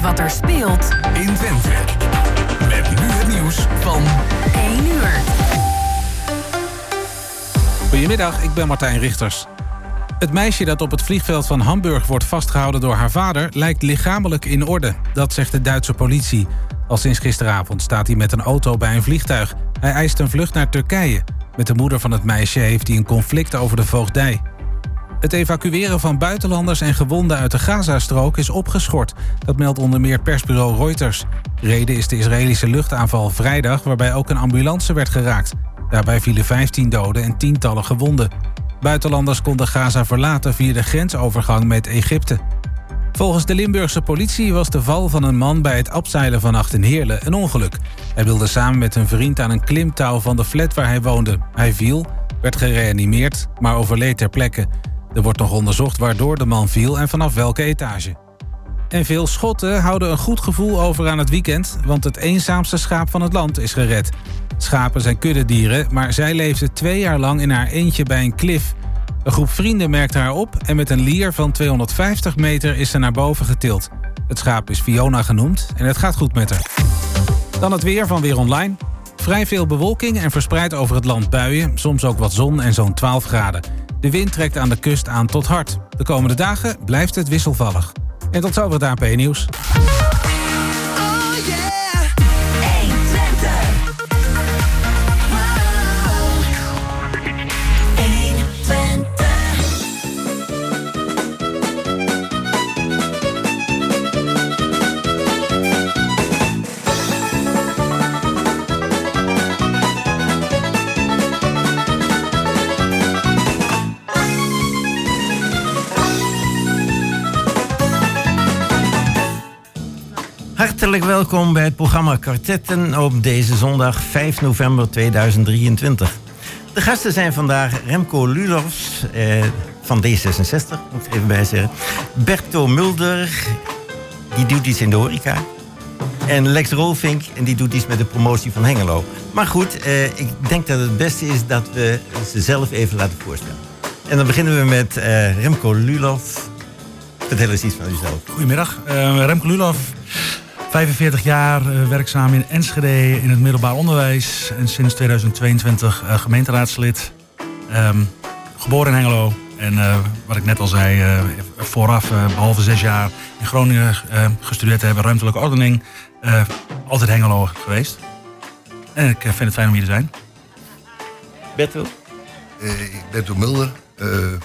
weet wat er speelt in Twente. Met nu het nieuws van 1 uur. Goedemiddag, ik ben Martijn Richters. Het meisje dat op het vliegveld van Hamburg wordt vastgehouden door haar vader lijkt lichamelijk in orde. Dat zegt de Duitse politie. Al sinds gisteravond staat hij met een auto bij een vliegtuig. Hij eist een vlucht naar Turkije. Met de moeder van het meisje heeft hij een conflict over de voogdij. Het evacueren van buitenlanders en gewonden uit de Gazastrook is opgeschort. Dat meldt onder meer persbureau Reuters. Reden is de Israëlische luchtaanval vrijdag, waarbij ook een ambulance werd geraakt. Daarbij vielen 15 doden en tientallen gewonden. Buitenlanders konden Gaza verlaten via de grensovergang met Egypte. Volgens de Limburgse politie was de val van een man bij het abzeilen vannacht in Heerlen een ongeluk. Hij wilde samen met een vriend aan een klimtouw van de flat waar hij woonde. Hij viel, werd gereanimeerd, maar overleed ter plekke. Er wordt nog onderzocht waardoor de man viel en vanaf welke etage. En veel Schotten houden een goed gevoel over aan het weekend, want het eenzaamste schaap van het land is gered. Schapen zijn kuddedieren, maar zij leefde twee jaar lang in haar eentje bij een klif. Een groep vrienden merkte haar op en met een lier van 250 meter is ze naar boven getild. Het schaap is Fiona genoemd en het gaat goed met haar. Dan het weer van Weer Online. Vrij veel bewolking en verspreid over het land buien, soms ook wat zon en zo'n 12 graden. De wind trekt aan de kust aan tot hard. De komende dagen blijft het wisselvallig. En tot zover het AP-nieuws. Hartelijk welkom bij het programma Kwartetten op deze zondag 5 november 2023. De gasten zijn vandaag Remco Lulofs eh, van D66, moet ik even bij zeggen. Berto Mulder, die doet iets in de horeca. En Lex Rolfink, en die doet iets met de promotie van Hengelo. Maar goed, eh, ik denk dat het beste is dat we ze zelf even laten voorstellen. En dan beginnen we met eh, Remco Lulof. Vertel eens iets van uzelf. Goedemiddag, uh, Remco Lulof. 45 jaar uh, werkzaam in Enschede in het middelbaar onderwijs. En sinds 2022 uh, gemeenteraadslid. Um, geboren in Hengelo. En uh, wat ik net al zei, vooraf, behalve zes jaar in Groningen gestudeerd te hebben, ruimtelijke ordening. altijd Hengelo geweest. En ik vind het fijn om hier te zijn. Berto? ik ben Tom Mulder,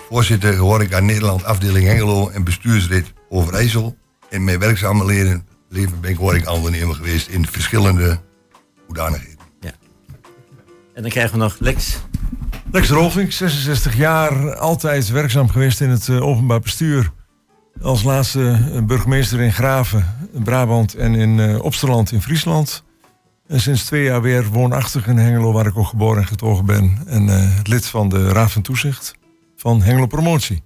voorzitter horeca Nederland afdeling Hengelo en bestuurslid Overijssel. En mijn werkzame leren leven ben ik horeca-ondernemer geweest in verschillende hoedanigheden. Ja. En dan krijgen we nog Lex. Lex Rolfink, 66 jaar, altijd werkzaam geweest in het uh, openbaar bestuur. Als laatste burgemeester in Graven, in Brabant en in uh, Opsterland in Friesland. En sinds twee jaar weer woonachtig in Hengelo, waar ik ook geboren en getogen ben. En uh, lid van de Raad van Toezicht van Hengelo Promotie.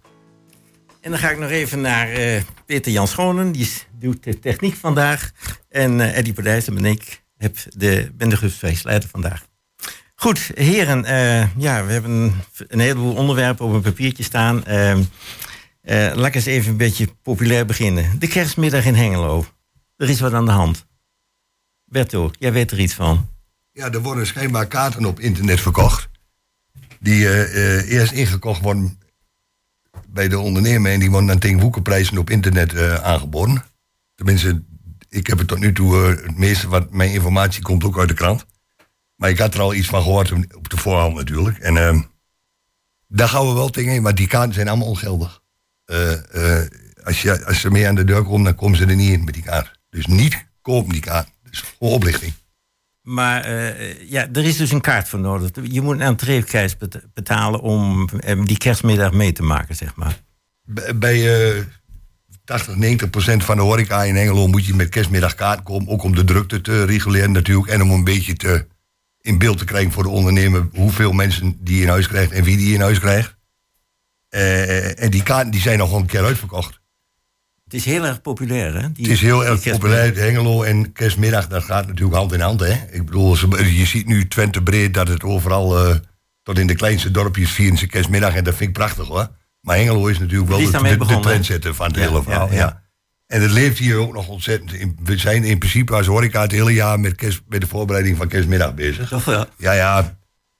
En dan ga ik nog even naar uh, Peter Jan Schonen, die doet de techniek vandaag. En uh, Eddie Pardijs en ik heb de, ben de gastfeestleider vandaag. Goed, heren, uh, ja, we hebben een, heleboel onderwerpen op een papiertje staan. laat ik eens even een beetje populair beginnen. De kerstmiddag in Hengelo. Er is wat aan de hand. Berto, jij weet er iets van. Ja, er worden schijnbaar kaarten op internet verkocht. Die eerst ingekocht worden bij de ondernemer en die worden dan tegen woekerprijzen op internet uh, aangeboden. Tenminste, ik heb het tot nu toe, uh, het meeste wat mijn informatie komt ook uit de krant. Maar ik had er al iets van gehoord op de voorhand natuurlijk. En uh, daar gaan we wel tegen, maar die kaarten zijn allemaal ongeldig. Eh, als, je, als ze mee aan de deur komen, dan komen ze er niet in met die kaart. Dus niet kopen die kaart. Dus voor oplichting. Maar uh, ja, er is dus een kaart voor nodig. Je moet een entreeprijs betalen om uh, die kerstmiddag mee te maken, zeg maar. Bij uh, 80, 90 procent van de horeca in Engelo moet je met kerstmiddag kaart komen. Ook om de drukte te reguleren natuurlijk. En om een beetje te, in beeld te krijgen voor de ondernemer... hoeveel mensen die in huis krijgt en wie die in huis krijgt. En die kaarten die zijn nog een keer uitverkocht. Het is heel erg populair, hè? Die, het is heel erg populair. Hengelo en kerstmiddag, dat gaat natuurlijk hand in hand, hè? Ik bedoel, je ziet nu Twente breed dat het overal, uh, tot in de kleinste dorpjes, vieren ze kerstmiddag. En dat vind ik prachtig, hoor. Maar Hengelo is natuurlijk wel de, de, de trendsetter van het ja, hele verhaal, ja. ja. En het leeft hier ook nog ontzettend. In- We zijn in principe als horeca het hele jaar met, kerst, met de voorbereiding van kerstmiddag bezig. Toch? Ja, ja,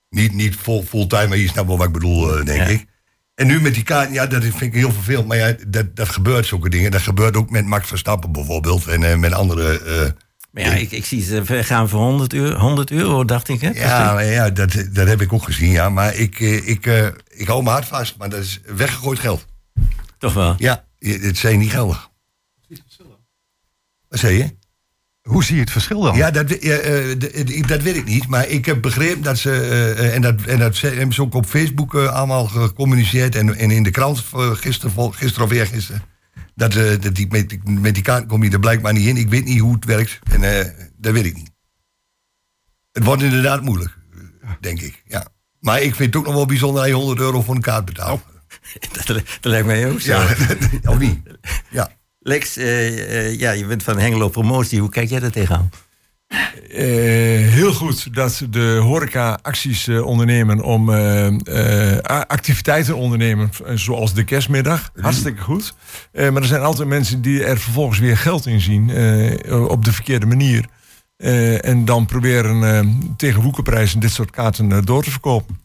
niet, niet vol, fulltime, maar je snapt wel wat ik bedoel, eh, denk ik. En nu met die kaarten, ja, dat vind ik heel vervelend. Maar ja, dat, dat gebeurt zulke dingen. Dat gebeurt ook met Max Verstappen bijvoorbeeld. En eh, met andere... eh, Maar ja, ik, ik zie ze gaan voor 100 euro, 100 euro dacht ik, hè? ja, ja dat, dat heb ik ook gezien, ja. Maar ik, eh, ik, eh, ik hou me hard vast, maar dat is weggegooid geld. Toch wel? Ja, het zijn niet geldig. Wat zei je? Hoe zie je het verschil dan? Ja, dat, ja, eh, ik- dat weet ik niet. Maar ik heb begrepen dat ze. eh, eh, en, dat, en dat ze- hebben ze ook op Facebook eh, allemaal gecommuniceerd. En, en in de krant eh, gisteren, vol- gisteren of eergisteren. Dat, eh, dat die, met, die- met die kaart kom je er blijkbaar niet in. Ik weet niet hoe het werkt. En eh, dat weet ik niet. Het wordt inderdaad moeilijk, eh, denk ik. Ja. Maar ik vind het ook nog wel bijzonder dat je 100 euro voor een kaart betaalt. Dat, dat lijkt mij ook zo. Ja, of niet? Ja. Lex, eh, eh, ja, je bent van Hengelo Promotie. Hoe kijk jij daar tegenaan? Eh, heel goed dat de horeca acties ondernemen om a- activiteiten ondernemen, zoals de kerstmiddag. Hartstikke goed. Maar er zijn altijd mensen die er vervolgens weer geld in zien op de verkeerde manier. En dan proberen tegen woekerprijzen dit soort kaarten door te verkopen.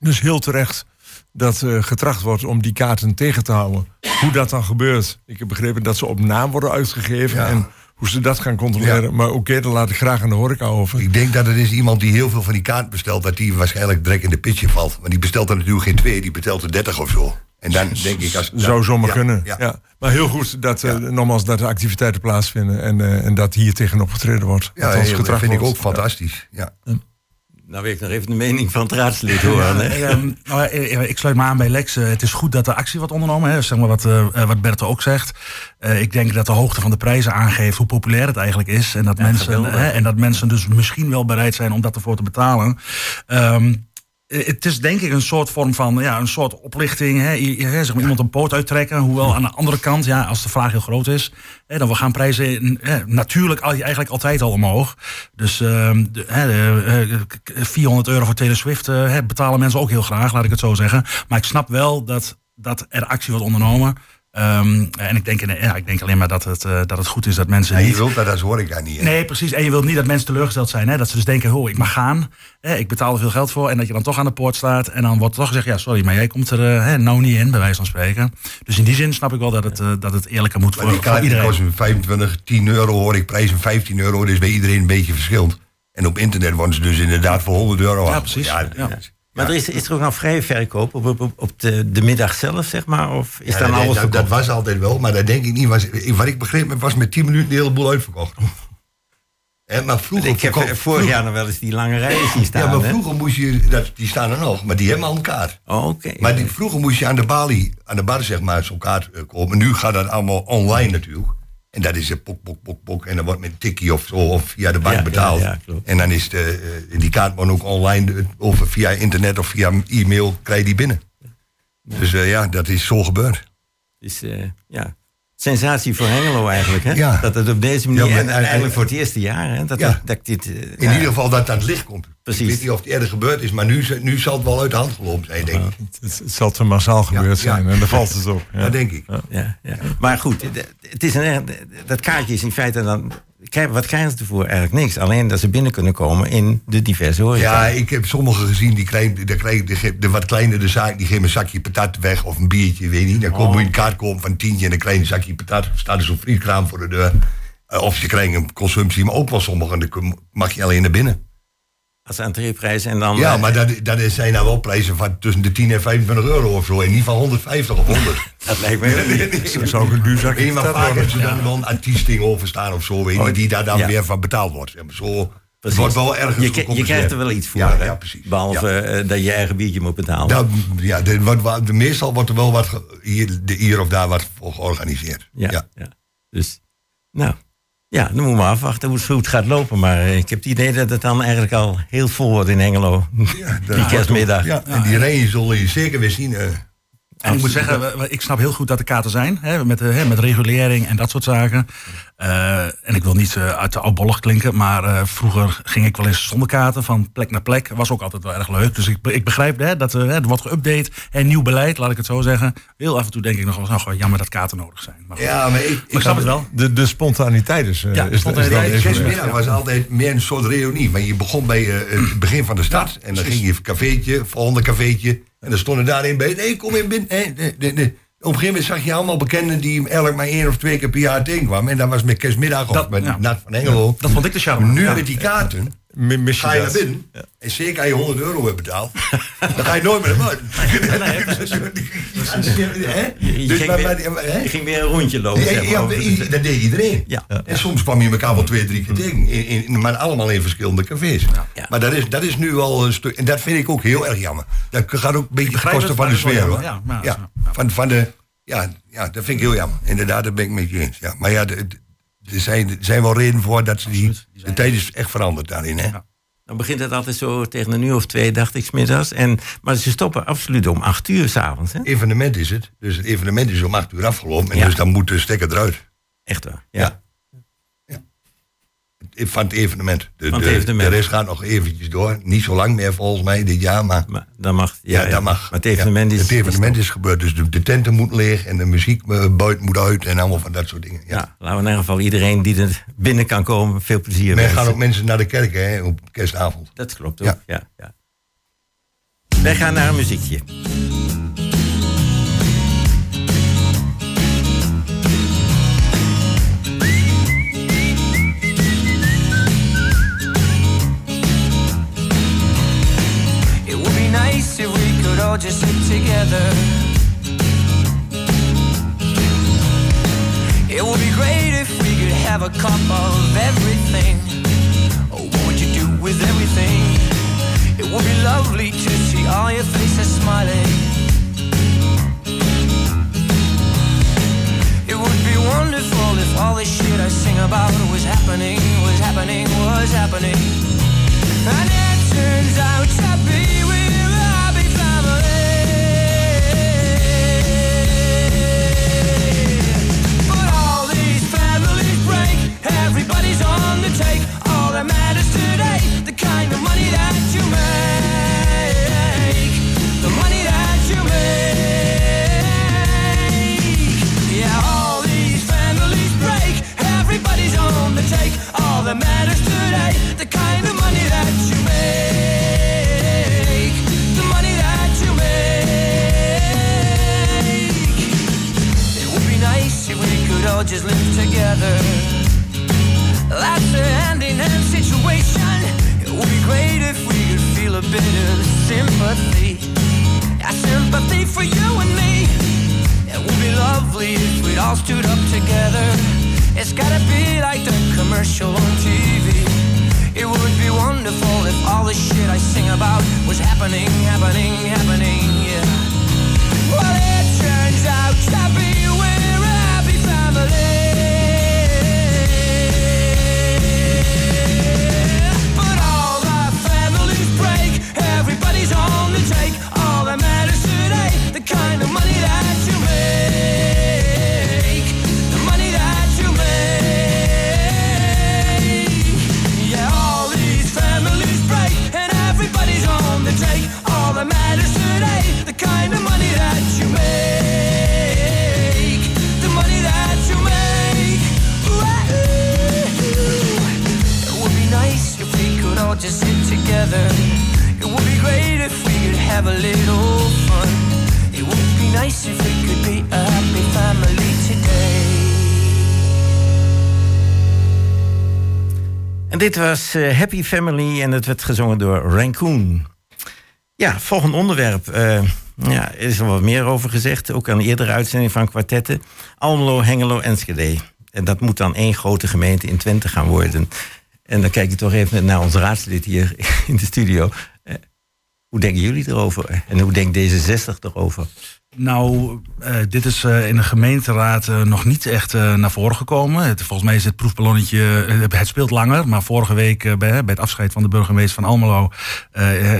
Dus heel terecht dat eh, getracht wordt om die kaarten tegen te houden. Hoe dat dan gebeurt. Ik heb begrepen dat ze op naam worden uitgegeven. Ja. En hoe ze dat gaan controleren. Ja. Maar oké, dan laat ik graag aan de horeca over. Ik denk dat het is iemand die heel veel van die kaart bestelt, dat die waarschijnlijk direct in de pitje valt. Maar die bestelt er natuurlijk geen twee, die bestelt er dertig of zo. En dan denk ik als. Zou zomaar ja, kunnen. Ja. Ja. Maar heel goed dat, eh, nogmaals, dat er activiteiten plaatsvinden. En, eh, en dat hier tegenop getreden wordt. Ja, Althans, heel- dat vind ik ook fantastisch. Ja. Nou wil ik nog even de mening van het raadslid horen. Hè? Nou, eh, ik sluit me aan bij Lex. Eh, het is goed dat er actie wordt ondernomen. Hè. Zeg maar wat, eh, wat Bert ook zegt. Ik denk dat de hoogte van de prijzen aangeeft hoe populair het eigenlijk is. En dat, mensen, hè, en dat mensen dus misschien wel bereid zijn om dat ervoor te betalen. Eh, het is denk ik een soort vorm van ja, een soort oplichting. Hè. Zeg maar, iemand een poot uittrekken. Hoewel aan de andere kant, ja, als de vraag heel groot is, hè, dan gaan prijzen hè, natuurlijk eigenlijk altijd al omhoog. Dus ehm, de, hè, de, eh, k- k- 400 euro voor Taylor Swift eh, hè, betalen mensen ook heel graag, laat ik het zo zeggen. Maar ik snap wel dat, dat er actie wordt ondernomen. Ehm, en ik denk, ja, ik denk alleen maar dat het, eh, dat het goed is dat mensen En je niet... wilt dat als horeca niet. hè? Nee, precies. En je wilt niet dat mensen teleurgesteld zijn. Hè? Dat ze dus denken, oh, ik mag gaan. Hè? Ik betaal er veel geld voor. En dat je dan toch aan de poort staat. En dan wordt toch gezegd, ja, sorry, maar jij komt er eh, hè, nou niet in, bij wijze van spreken. Dus in die zin snap ik wel dat het, eh, dat het eerlijker moet Maar voor, die voor kaart die iedereen. kost 25, 10 euro hoor ik prijs van 15 euro. Dus bij iedereen een beetje verschillend. En op internet worden ze dus inderdaad voor 100 euro Ja, precies. Ja. Maar er is, is er ook nog vrije verkoop op, op, de, de middag zelf, zeg maar? Of is Ja, dan dat, alles dat, dat was altijd wel, maar dat denk ik niet. Was, wat ik begreep, was met 10 minuten de hele boel uitverkocht. Maar vroeger, Ik heb eh, vorig jaar nog wel eens die lange rijen zien staan. Ja, maar hè? vroeger moest je, dat, die staan er nog, maar die hebben al een kaart. Oh, oké. Maar die, vroeger moest je aan de balie, aan de bar zeg maar, zo'n kaart eh, kopen. Nu gaat dat allemaal online natuurlijk. En dat is een pok, pok, pok, pok. En dan wordt met een tikkie of zo, of via de bank Ja, betaald. ja, ja, klopt. en dan is de, eh, die kaart ook online, eh, of via internet of via e-mail, krijg je die binnen. Dus eh, ja, dat is zo gebeurd. Dus ja, sensatie voor Hengelo eigenlijk. Hè? Ja. Dat het op deze manier, Ja, maar- en eigenlijk voor het eerste jaar, hè? Dat, Ja. dat dit... In ieder geval dat het aan het licht komt. Precies. Ik weet niet of het eerder gebeurd is, maar nu, nu zal het wel uit de hand gelopen zijn, denk ik. Het, het zal te massaal gebeurd ja. zijn. En daar valt het op. Ja. Dat denk ik. Ja, ja. Maar goed, het is een, dat kaartje is in feite dan... krijg- Wat krijgen ze ervoor? Eigenlijk niks. Alleen dat ze binnen kunnen komen in de diverse horeca. Ja, ik heb sommigen gezien, die krijgen, de, krijgen, de, wat kleinere zaak, die geven een zakje patat weg of een biertje, weet je niet. Dan kom, moet je een kaart kopen van een tientje en dan een zakje patat. Staat er zo'n frietkraam voor de deur. Eh, of je krijgt een consumptie, maar ook wel sommigen, dan mag je alleen naar binnen. Als entreeprijs en dan... Ja, eh, maar dat, dat zijn nou wel prijzen van tussen de 10 en 25 euro of zo. En niet van 150 of 100. Dat lijkt me... Dat zou ook een duur zakje maar vaak hebben ze dan wel een artiesting over staan of zo, weet je, die daar dan ja. weer van betaald wordt. Zo, het Precies. wordt wel ergens je, je krijgt er wel iets voor, Ja, hè? ja, precies. Behalve Ja. eh, dat je je eigen biertje moet betalen. Nou, ja, de, wat, meestal wordt er wel wat hier, de, hier of daar wat voor georganiseerd. Ja, Ja. ja. Dus, nou, ja, dan moeten we maar afwachten hoe het goed gaat lopen. Maar eh, ik heb het idee dat het dan eigenlijk al heel vol wordt in Hengelo. Ja, die kerstmiddag. ook- Ja, en die rijen zullen je zeker weer zien. En ik moet zeggen, ik snap heel goed dat er kaarten zijn. Hè, met, eh, hè, met regulering en dat soort zaken. Eh, en ik wil niet eh, uit de oudbollig klinken. Maar eh, vroeger ging ik wel eens zonder kaarten van plek naar plek. Was ook altijd wel erg leuk. Dus ik, ik begrijp hè, dat eh, er wordt geüpdate. En nieuw beleid, laat ik het zo zeggen. Heel af en toe denk ik nog wel eens, nou, gewoon jammer dat kaarten nodig zijn. Maar, goed. Ja, maar ik, Maar ik snap het wel. De, de spontaniteit is, eh, Ja, is, is spontaniteit. dan Ja, was altijd meer een soort reunie. Maar je begon bij eh, het begin van de stad. en dan ging je een cafeetje, volgende cafeetje. En dan stonden daarin bij. Nee, kom in binnen. Nee, nee, nee, nee. Op een gegeven moment zag je allemaal bekenden die elk maar één of twee keer per jaar tegenkwamen. En dat was met kerstmiddag of Dat- met ja. Nat van Engelo. Dat vond ik de charme. Nu met die kaarten. Mi- mis je Ga je dat? naar binnen en zeker als je 100 euro hebt betaald, dan ga je nooit meer naar buiten. Hè? Je, Dus ging maar- weer, maar- hè? je ging weer een rondje lopen. Ja, zeg maar, ja, over de- i- dat deed iedereen. Ja. En soms kwam je elkaar wel twee, drie keer tegen. In, in, maar allemaal in verschillende cafés. Ja. Maar dat is, dat is nu al een stuk. En dat vind ik ook heel erg jammer. Dat gaat ook een beetje ten begrijp koste het, van de sfeer hoor. Ja, van, van de. Ja, ja, dat vind ik heel jammer. Inderdaad, dat ben ik met je eens. Ja, maar ja, de- de- er zijn, er zijn wel redenen voor dat ze die. De tijd is echt veranderd daarin. Hè? Dan begint het altijd zo tegen een uur of twee, dacht ik, smiddags. En, maar ze stoppen absoluut om acht uur s'avonds. Evenement is het. Dus het evenement is om acht uur afgelopen. En Ja. dus dan moet de stekker eruit. Echt waar. Ja. Van het evenement. De, Van het de- evenement. de rest gaat nog eventjes door. Niet zo lang meer volgens mij dit jaar, maar... Maar dat mag. Ja, Ja, dat mag. Maar het evenement Ja, is. Het evenement is, gebeurd, dus de, de tenten moeten leeg en de muziek eh, buiten moet uit en allemaal van dat soort dingen. Ja. Laten we in ieder geval iedereen die er binnen kan komen, veel plezier Maar er gaan ook mensen naar de kerk hè, op kerstavond. Dat klopt ook. Ja. Ja. Ja, Wij gaan naar een muziekje. All just sit together. It would be great if we could have a cup of everything. Oh, what would you do with everything? It would be lovely to see all your faces smiling. It would be wonderful if all the shit I sing about was happening, was happening, was happening. And it turns out to be everybody's on the take. All that matters today, the kind of money that you make, the money that you make. Yeah, all these families break, everybody's on the take. All that matters today, the kind of money that you make, the money that you make. It would be nice if we could all just live together. That's a hand-in-hand situation. It would be great if we could feel a bit of sympathy. A sympathy for you and me. It would be lovely if we'd all stood up together. It's gotta be like the commercial on TV. It would be wonderful if all the shit I sing about was happening, happening, happening, dit was eh, Happy Family en het werd gezongen door Raccoon. Ja, volgend onderwerp. eh, ja, er is al wat meer over gezegd. Ook aan eerdere uitzending van kwartetten. Almelo, Hengelo, Enschede. En dat moet dan één grote gemeente in Twente gaan worden. En dan kijk ik toch even naar ons raadslid hier in de studio. Eh, hoe denken jullie erover? En hoe denkt D66 erover? Nou, eh, dit is eh, in de gemeenteraad eh, nog niet echt naar voren gekomen. Het, volgens mij is het proefballonnetje, het speelt langer. Maar vorige week bij, bij het afscheid van de burgemeester van Almelo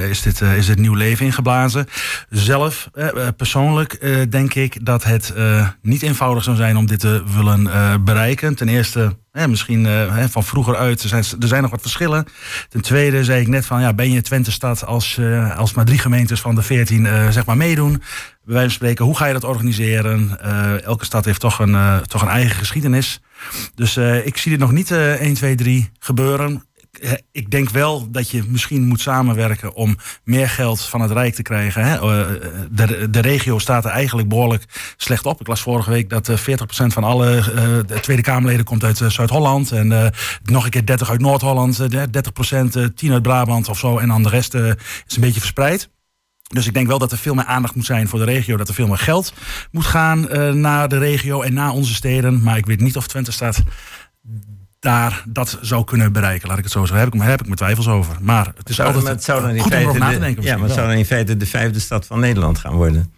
is, dit, is dit nieuw leven ingeblazen. Zelf, persoonlijk, denk ik dat het niet eenvoudig zou zijn om dit te willen bereiken. Ten eerste, hè, misschien eh, van vroeger uit, er zijn, er zijn nog wat verschillen. Ten tweede zei ik net van, ja, ben je Twente-stad als, eh, als maar drie gemeentes van de veertien eh, zeg maar meedoen? Bij wijze spreken, hoe ga je dat organiseren? Elke stad heeft toch een, toch een eigen geschiedenis. Dus ik zie dit nog niet eh 1, 2, 3 gebeuren. Eh, Ik denk wel dat je misschien moet samenwerken om meer geld van het Rijk te krijgen. Hè? Eh, De, de regio staat er eigenlijk behoorlijk slecht op. Ik las vorige week dat eh, 40% van alle eh, de Tweede Kamerleden komt uit eh, Zuid-Holland. En eh, nog een keer 30 uit Noord-Holland, eh, 30% eh, 10 uit Brabant of zo. En dan de rest eh, is een beetje verspreid. Dus ik denk wel dat er veel meer aandacht moet zijn voor de regio. Dat er veel meer geld moet gaan eh, naar de regio en naar onze steden. Maar ik weet niet of Twente staat daar dat zou kunnen bereiken. Laat ik het zo zeggen. Daar heb ik, heb ik mijn twijfels over. Maar het is Zou, altijd het zou dan in goed om feite na te de- denken. ja, maar het zou dan in feite de vijfde stad van Nederland gaan worden.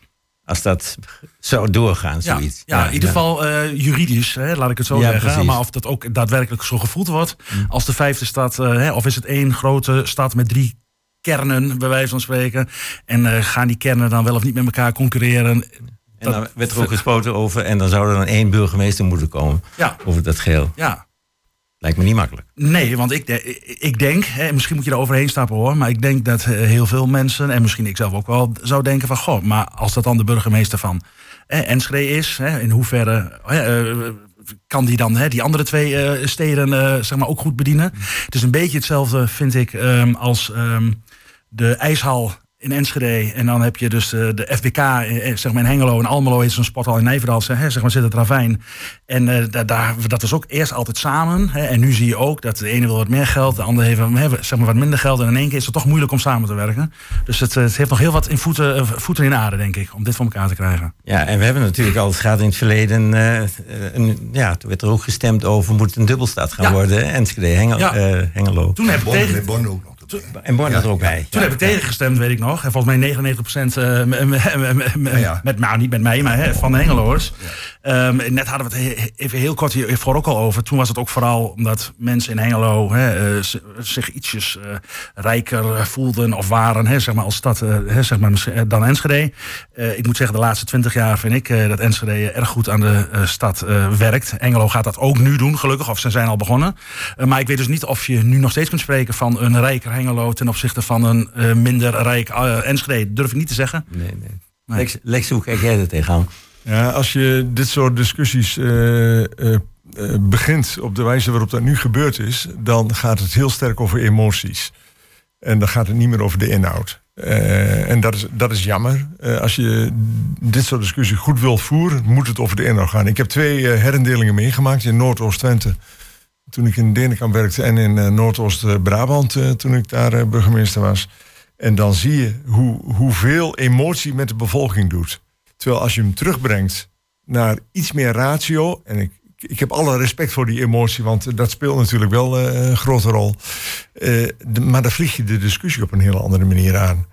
Als dat zou doorgaan, Ja, zoiets. ja, in ieder geval eh, juridisch, hè, laat ik het zo Ja, zeggen. precies. Maar of dat ook daadwerkelijk zo gevoeld wordt als de vijfde stad, eh, hè, of is het één grote stad met drie kernen, bij wijze van spreken. En eh, gaan die kernen dan wel of niet met elkaar concurreren? En dan werd er ook gesproken over, en dan zou er dan één burgemeester moeten komen Ja, over dat geheel. ja. Lijkt me niet makkelijk. Nee, want ik, ik denk, hè, misschien moet je er overheen stappen hoor, maar ik denk dat eh, heel veel mensen, en misschien ik zelf ook wel, zou denken van, goh, maar als dat dan de burgemeester van eh, Enschede is, hè, in hoeverre hè, eh, kan die dan hè, die andere twee eh, steden zeg maar ook goed bedienen? Het is een beetje hetzelfde, vind ik, ehm, als ehm, de ijshal in Enschede. En dan heb je dus de, de FBK eh, eh, zeg maar in Hengelo. En Almelo is een sporthal in Nijverdal. Zeg, hè, zeg maar zit het ravijn. En eh, da- daar, dat is ook eerst altijd samen. Hè. En nu zie je ook dat de ene wil wat meer geld. De andere heeft hè, zeg maar wat minder geld. En in één keer is het toch moeilijk om samen te werken. Dus het, eh, het heeft nog heel wat in voeten, eh, voeten in aarde, denk ik. Om dit voor elkaar te krijgen. Ja, en we hebben natuurlijk al gehad in het verleden. eh, eh, een, ja, toen werd er ook gestemd over moet het een dubbelstad gaan Ja. worden. hè? Enschede, Hengel, Ja. eh, Hengelo. Toen heb ik Bonn, tegen... met Bonn ook nog. En Born er ook bij. Toen heb ik tegengestemd, weet ik nog. En volgens mij 99% eh, m- m- m- m- ja. met, nou niet met mij, maar hè, van de Hengeloers. Ehm, net hadden we het he- even heel kort hiervoor ook al over. Toen was het ook vooral omdat mensen in Hengelo hè, eh, zich ietsjes eh, rijker voelden of waren, hè, zeg maar als stad, eh, hè, zeg maar, dan Enschede. Ik moet zeggen, de laatste twintig jaar vind ik dat Enschede erg goed aan de stad werkt. Engelo gaat dat ook nu doen, gelukkig, of ze zijn al begonnen. Maar ik weet dus niet of je nu nog steeds kunt spreken van een rijker Hengelo ten opzichte van een eh, minder rijk eh, Enschede. Durf ik niet te zeggen. Nee, nee. Nee. Lex, Lex, hoe kijk jij er tegenaan? Ja, als je dit soort discussies eh, begint op de wijze waarop dat nu gebeurd is, dan gaat het heel sterk over emoties. En dan gaat het niet meer over de inhoud. Eh, en dat is, dat is jammer. Eh, als je dit soort discussie goed wilt voeren, moet het over de inhoud gaan. Ik heb twee eh, herindelingen meegemaakt in Noordoost-Twente. Toen ik in Denenkamp werkte en in eh, Noordoost-Brabant, eh, toen ik daar eh, burgemeester was. En dan zie je hoe, hoeveel emotie met de bevolking doet. Terwijl als je hem terugbrengt naar iets meer ratio. En ik, ik heb alle respect voor die emotie, want dat speelt natuurlijk wel een grote rol. Maar dan vlieg je de discussie op een hele andere manier aan.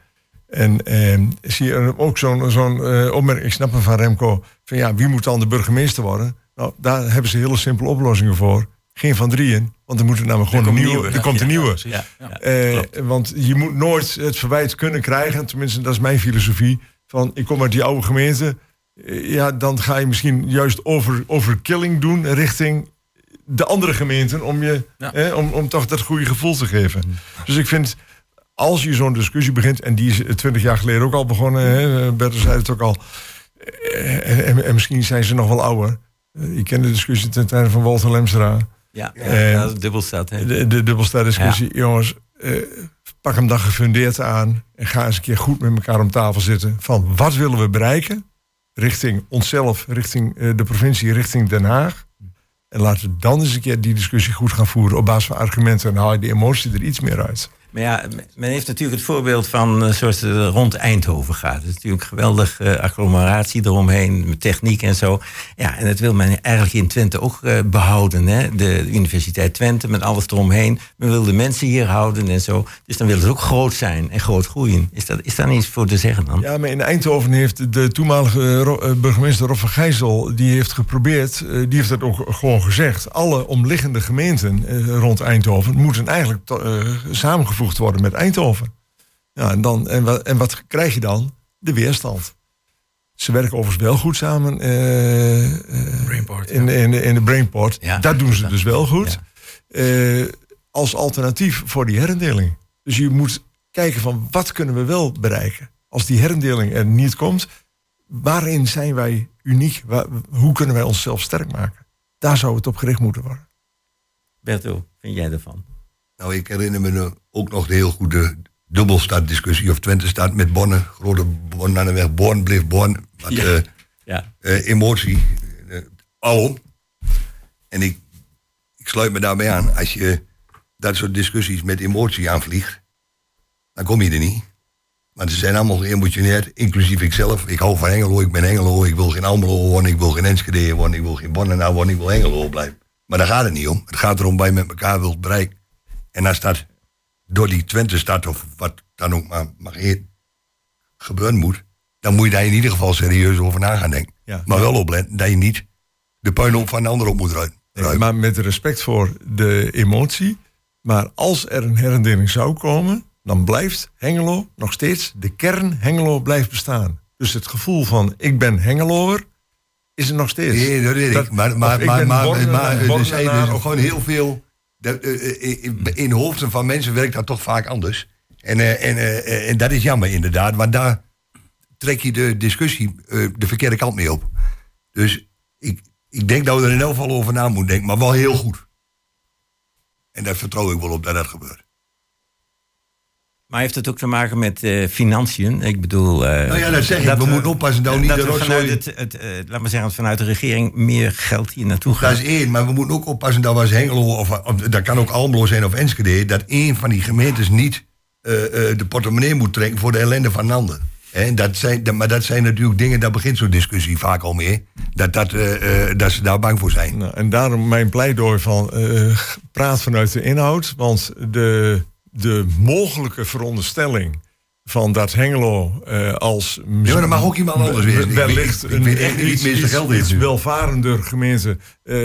En eh, zie je ook zo'n zo'n opmerking, ik snap hem van Remco, van ja, wie moet dan de burgemeester worden? Nou, daar hebben ze hele simpele oplossingen voor. Geen van drieën, want er moet er namelijk gewoon een nieuwe. nieuwe. Er komt een nieuwe. Ja. Eh, want je moet nooit het verwijt kunnen krijgen, tenminste dat is mijn filosofie, van ik kom uit die oude gemeente. Eh, Ja, dan ga je misschien juist over, overkilling doen richting de andere gemeenten om, je, eh, om, om toch dat goede gevoel te geven. Dus ik vind, als je zo'n discussie begint, en die is twintig jaar geleden ook al begonnen, hè, Bertel zei het ook al, eh, en, en, en misschien zijn ze nog wel ouder. Je kent de discussie ten tijde van Walter Lemstra. Ja, ja, Eh, ja, dat is dubbelstad. Hè? De, de dubbelstad-discussie. Jongens, eh, pak hem dan gefundeerd aan. En ga eens een keer goed met elkaar om tafel zitten. Van wat willen we bereiken? Richting onszelf, richting eh, de provincie, richting Den Haag. En laten we dan eens een keer die discussie goed gaan voeren. Op basis van argumenten. En haal je de emotie er iets meer uit. Maar ja, men heeft natuurlijk het voorbeeld van eh, zoals het rond Eindhoven gaat. Het is natuurlijk een geweldige agglomeratie eromheen, met techniek en zo. Ja, en dat wil men eigenlijk in Twente ook eh, behouden. Hè? De Universiteit Twente met alles eromheen. Men wil de mensen hier houden en zo. Dus dan willen ze ook groot zijn en groot groeien. Is, dat, is daar niets voor te zeggen dan? Ja, maar in Eindhoven heeft de toenmalige eh, burgemeester Rob van Gijzel... die heeft geprobeerd, eh, die heeft dat ook gewoon gezegd... alle omliggende gemeenten eh, rond Eindhoven... moeten eigenlijk eh, samengevoegd worden met Eindhoven. Ja, en, dan, en, wat, en wat krijg je dan? De weerstand. Ze werken overigens wel goed samen eh, eh, Brainport, in, in, de- in de Brainport. Ja. dat doen ze dus wel goed. Eh, als alternatief voor die herindeling. Dus je moet kijken van wat kunnen we wel bereiken. Als die herindeling er niet komt, waarin zijn wij uniek? Waar- hoe kunnen wij onszelf sterk maken? Daar zou het op gericht moeten worden. Berto, wat vind jij ervan? Nou, ik herinner me ook nog de heel goede dubbelstad-discussie of Twente staat met Bonne. Grote Bonne aan de weg. Born bleef Born. Wat Ja. eh, Ja. eh, emotie. alom. En ik, ik sluit me daarbij aan. Als je dat soort discussies met emotie aanvliegt, dan kom je er niet. Maar ze zijn allemaal geëmotioneerd, inclusief ikzelf. Ik hou van Engelo, ik ben Engelo. Ik wil geen Almelo worden, ik wil geen Enschede worden, ik wil geen Bonnenaar worden, ik wil Engelo blijven. Maar daar gaat het niet om. Het gaat erom wat je met elkaar wilt bereiken. En als dat door die Twente stad of wat dan ook maar gebeuren moet, dan moet je daar in ieder geval serieus over na gaan denken. Ja. Maar wel opletten dat je niet de puinhoop van de ander op moet ruimen. Nee, maar met respect voor de emotie. Maar als er een herindeling zou komen, dan blijft Hengelo nog steeds, de kern Hengelo blijft bestaan. Dus het gevoel van ik ben Hengeloer is er nog steeds. Nee, dat weet ik. Dat- maar maar, ik maar, maar, Bornenaar, maar er zijn dus gewoon heel veel. Dat, eh, eh, in, in hoofden van mensen werkt dat toch vaak anders. En, eh, en, eh, eh, en dat is jammer inderdaad, want daar trek je de discussie eh, de verkeerde kant mee op. Dus ik, ik denk dat we er in elk geval over na moeten denken, maar wel heel goed. En daar vertrouw ik wel op dat dat gebeurt. Maar heeft het ook te maken met eh, financiën? Ik bedoel... eh, Nou ja, dat zeg ik. We moeten oppassen dat we niet dat de rotzooi- vanuit het, het, eh, laat maar zeggen, vanuit de regering meer geld hier naartoe Dat gaat. is één, maar we moeten ook oppassen dat we als Hengelo, of, of dat kan ook Almelo zijn of Enschede, dat één van die gemeentes niet eh, eh, de portemonnee moet trekken voor de ellende van een ander. En dat zijn, dat- maar dat zijn natuurlijk dingen, daar begint zo'n discussie vaak al mee, dat, dat, eh, eh, dat ze daar bang voor zijn. Nou, en daarom mijn pleidooi van eh, praat vanuit de inhoud. Want de, de mogelijke veronderstelling van dat Hengelo eh, als... maar dat mag ook iemand anders. Ik Wellicht ik weet echt het geld iets welvarender gemeente eh,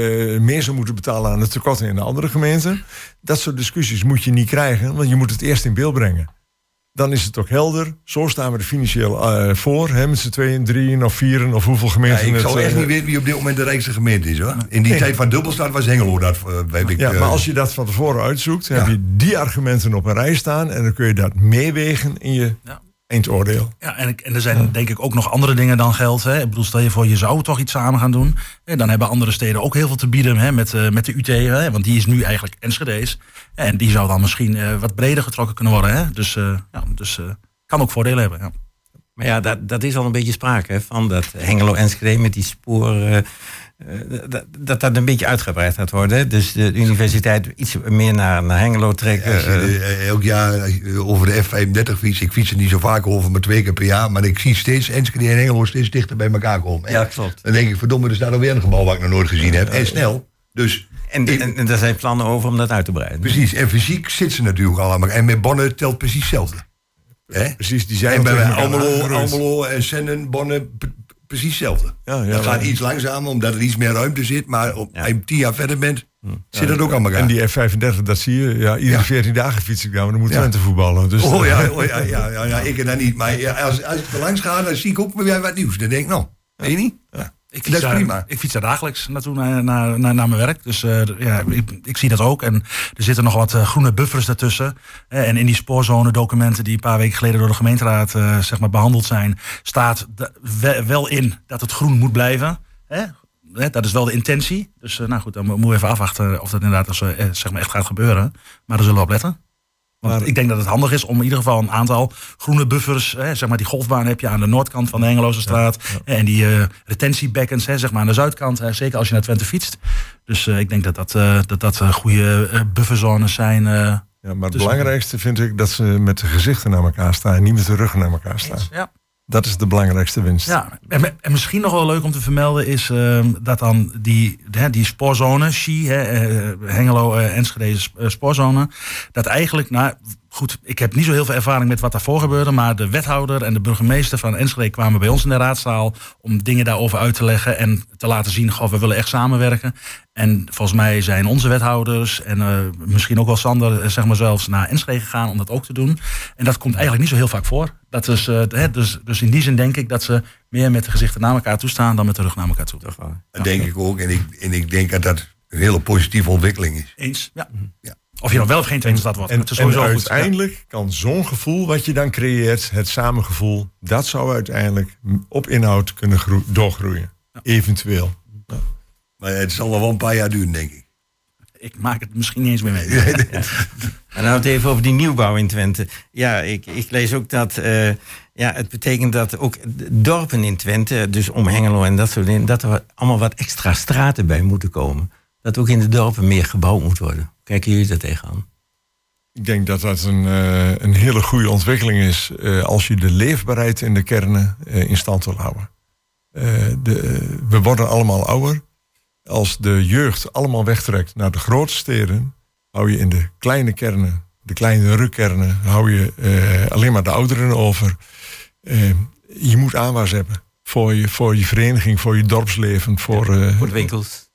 meer zou moeten betalen aan de tekorten in de andere gemeenten. Dat soort discussies moet je niet krijgen, want je moet het eerst in beeld brengen. Dan is het ook helder. Zo staan we er financieel eh, voor. Hè, met z'n tweeën, drieën of vieren of hoeveel Ja, gemeenten. ik het, zou echt eh, niet weten wie op dit moment de rijkste gemeente is hoor. In die Nee. tijd van Dubbelstad was Hengelo dat. eh, weet ik, Ja, maar als je dat van tevoren uitzoekt, heb Ja. je die argumenten op een rij staan en dan kun je dat meewegen in je Ja. Eindoordeel. Ja, en, ik- en er zijn denk ik ook nog andere dingen dan geld. Hè. Ik bedoel, stel je voor, je zou toch iets samen gaan doen. Hè, dan hebben andere steden ook heel veel te bieden hè, met, eh, met de UT. Hè, want die is nu eigenlijk Enschede's. En die zou dan misschien eh, wat breder getrokken kunnen worden. Hè. Dus, eh, ja, dus eh, kan ook voordelen hebben. Ja. Maar ja, dat, dat is al een beetje sprake hè, van dat Hengelo Enschede met die sporen. Eh, dat, dat dat een beetje uitgebreid gaat worden. Dus de universiteit iets meer naar, naar Hengelo trekken. Je eh, de- eh, elk jaar over de F35 fiets. Ik fiets er niet zo vaak over, maar twee keer per jaar. Maar ik zie steeds Enschede en Engelo steeds dichter bij elkaar komen. Ja, klopt. Dan denk ik, verdomme, er staat alweer een gebouw wat ik nog nooit gezien heb. En snel. Dus en, ik- en, en daar zijn plannen over om dat uit te breiden. precies. En fysiek zit ze natuurlijk al aan elkaar. En met Bonne telt precies hetzelfde. Hè? Precies, die zijn En bij Almelo. Almelo en Sennen, Bonne, p- precies hetzelfde. Ja, ja, dat gaat iets langzamer, omdat er iets meer ruimte zit. Maar op, Ja. als je tien jaar verder bent, zit dat ook aan elkaar. En die F35, dat zie je. Ja, iedere Ja. 14 dagen fiets ik daar, maar dan moet Ja. Twente voetballen. Dus Oh ja, oh, ja, ja, ja, ja, ik en dat niet. Maar ja, als, als ik er langs ga, dan zie ik ook weer wat nieuws. Dan denk ik, nou, weet je niet? Ik Dat is prima. Ik fiets daar dagelijks naartoe naar, naar, naar, naar mijn werk. Dus eh, ja, ik, ik zie dat ook. En er zitten nog wat eh, groene buffers daartussen. Eh, en in die spoorzone documenten die een paar weken geleden door de gemeenteraad eh, zeg maar behandeld zijn, staat we- wel in dat het groen moet blijven. Hè? Dat is wel de intentie. Dus eh, nou goed, dan mo- moeten we even afwachten of dat inderdaad als, eh, zeg maar echt gaat gebeuren. Maar daar zullen we op letten. Want Maar- ik denk dat het handig is om in ieder geval een aantal groene buffers, hè, zeg maar die golfbaan heb je aan de noordkant van de Hengeloze straat. En die eh, retentiebekkens, hè, zeg maar aan de zuidkant, hè, zeker als je naar Twente fietst. Dus eh, ik denk dat dat, eh, dat, dat goede bufferzones zijn. Ja, maar het belangrijkste vind ik dat ze met de gezichten naar elkaar staan en niet met de ruggen naar elkaar staan. Ja. Dat is de belangrijkste winst. Ja, en, en misschien nog wel leuk om te vermelden is ehm, dat dan die, hè, die spoorzone, hè, eh, Hengelo, eh, Enschede eh, spoorzone, dat eigenlijk, nou goed, ik heb niet zo heel veel ervaring met wat daarvoor gebeurde, maar de wethouder en de burgemeester van Enschede kwamen bij ons in de raadzaal om dingen daarover uit te leggen en te laten zien, goh, we willen echt samenwerken. En volgens mij zijn onze wethouders en eh, misschien ook wel Sander, eh, zeg maar zelfs naar Enschede gegaan om dat ook te doen. En dat komt eigenlijk niet zo heel vaak voor. Dat is, eh, hè, dus, dus in die zin denk ik dat ze meer met de gezichten naar elkaar toe staan dan met de rug naar elkaar toe. Dat denk ik ook. En ik, en ik denk dat dat een hele positieve ontwikkeling is. Eens, ja. Ja. Of je dan wel of geen tweede stad wordt. En, het is en sowieso goed. uiteindelijk kan zo'n gevoel wat je dan creëert, het samengevoel, dat zou uiteindelijk op inhoud kunnen groe- doorgroeien. Eventueel. Maar het zal nog wel een paar jaar duren, denk ik. Ik maak het misschien niet eens meer mee. En dan het even over die nieuwbouw in Twente. Ja, ik, ik lees ook dat eh, ja, het betekent dat ook dorpen in Twente, dus om Hengelo en dat soort dingen, dat er allemaal wat extra straten bij moeten komen. Dat ook in de dorpen meer gebouwd moet worden. Kijken jullie daar tegenaan? Ik denk dat dat een, eh, een hele goede ontwikkeling is eh, als je de leefbaarheid in de kernen eh, in stand wil houden. De, we worden allemaal ouder. Als de jeugd allemaal wegtrekt naar de grote steden, hou je in de kleine kernen, de kleine rukkernen, hou je alleen maar de ouderen over. Je moet aanwas hebben voor je, voor je vereniging, voor je dorpsleven, voor, Voor de winkels,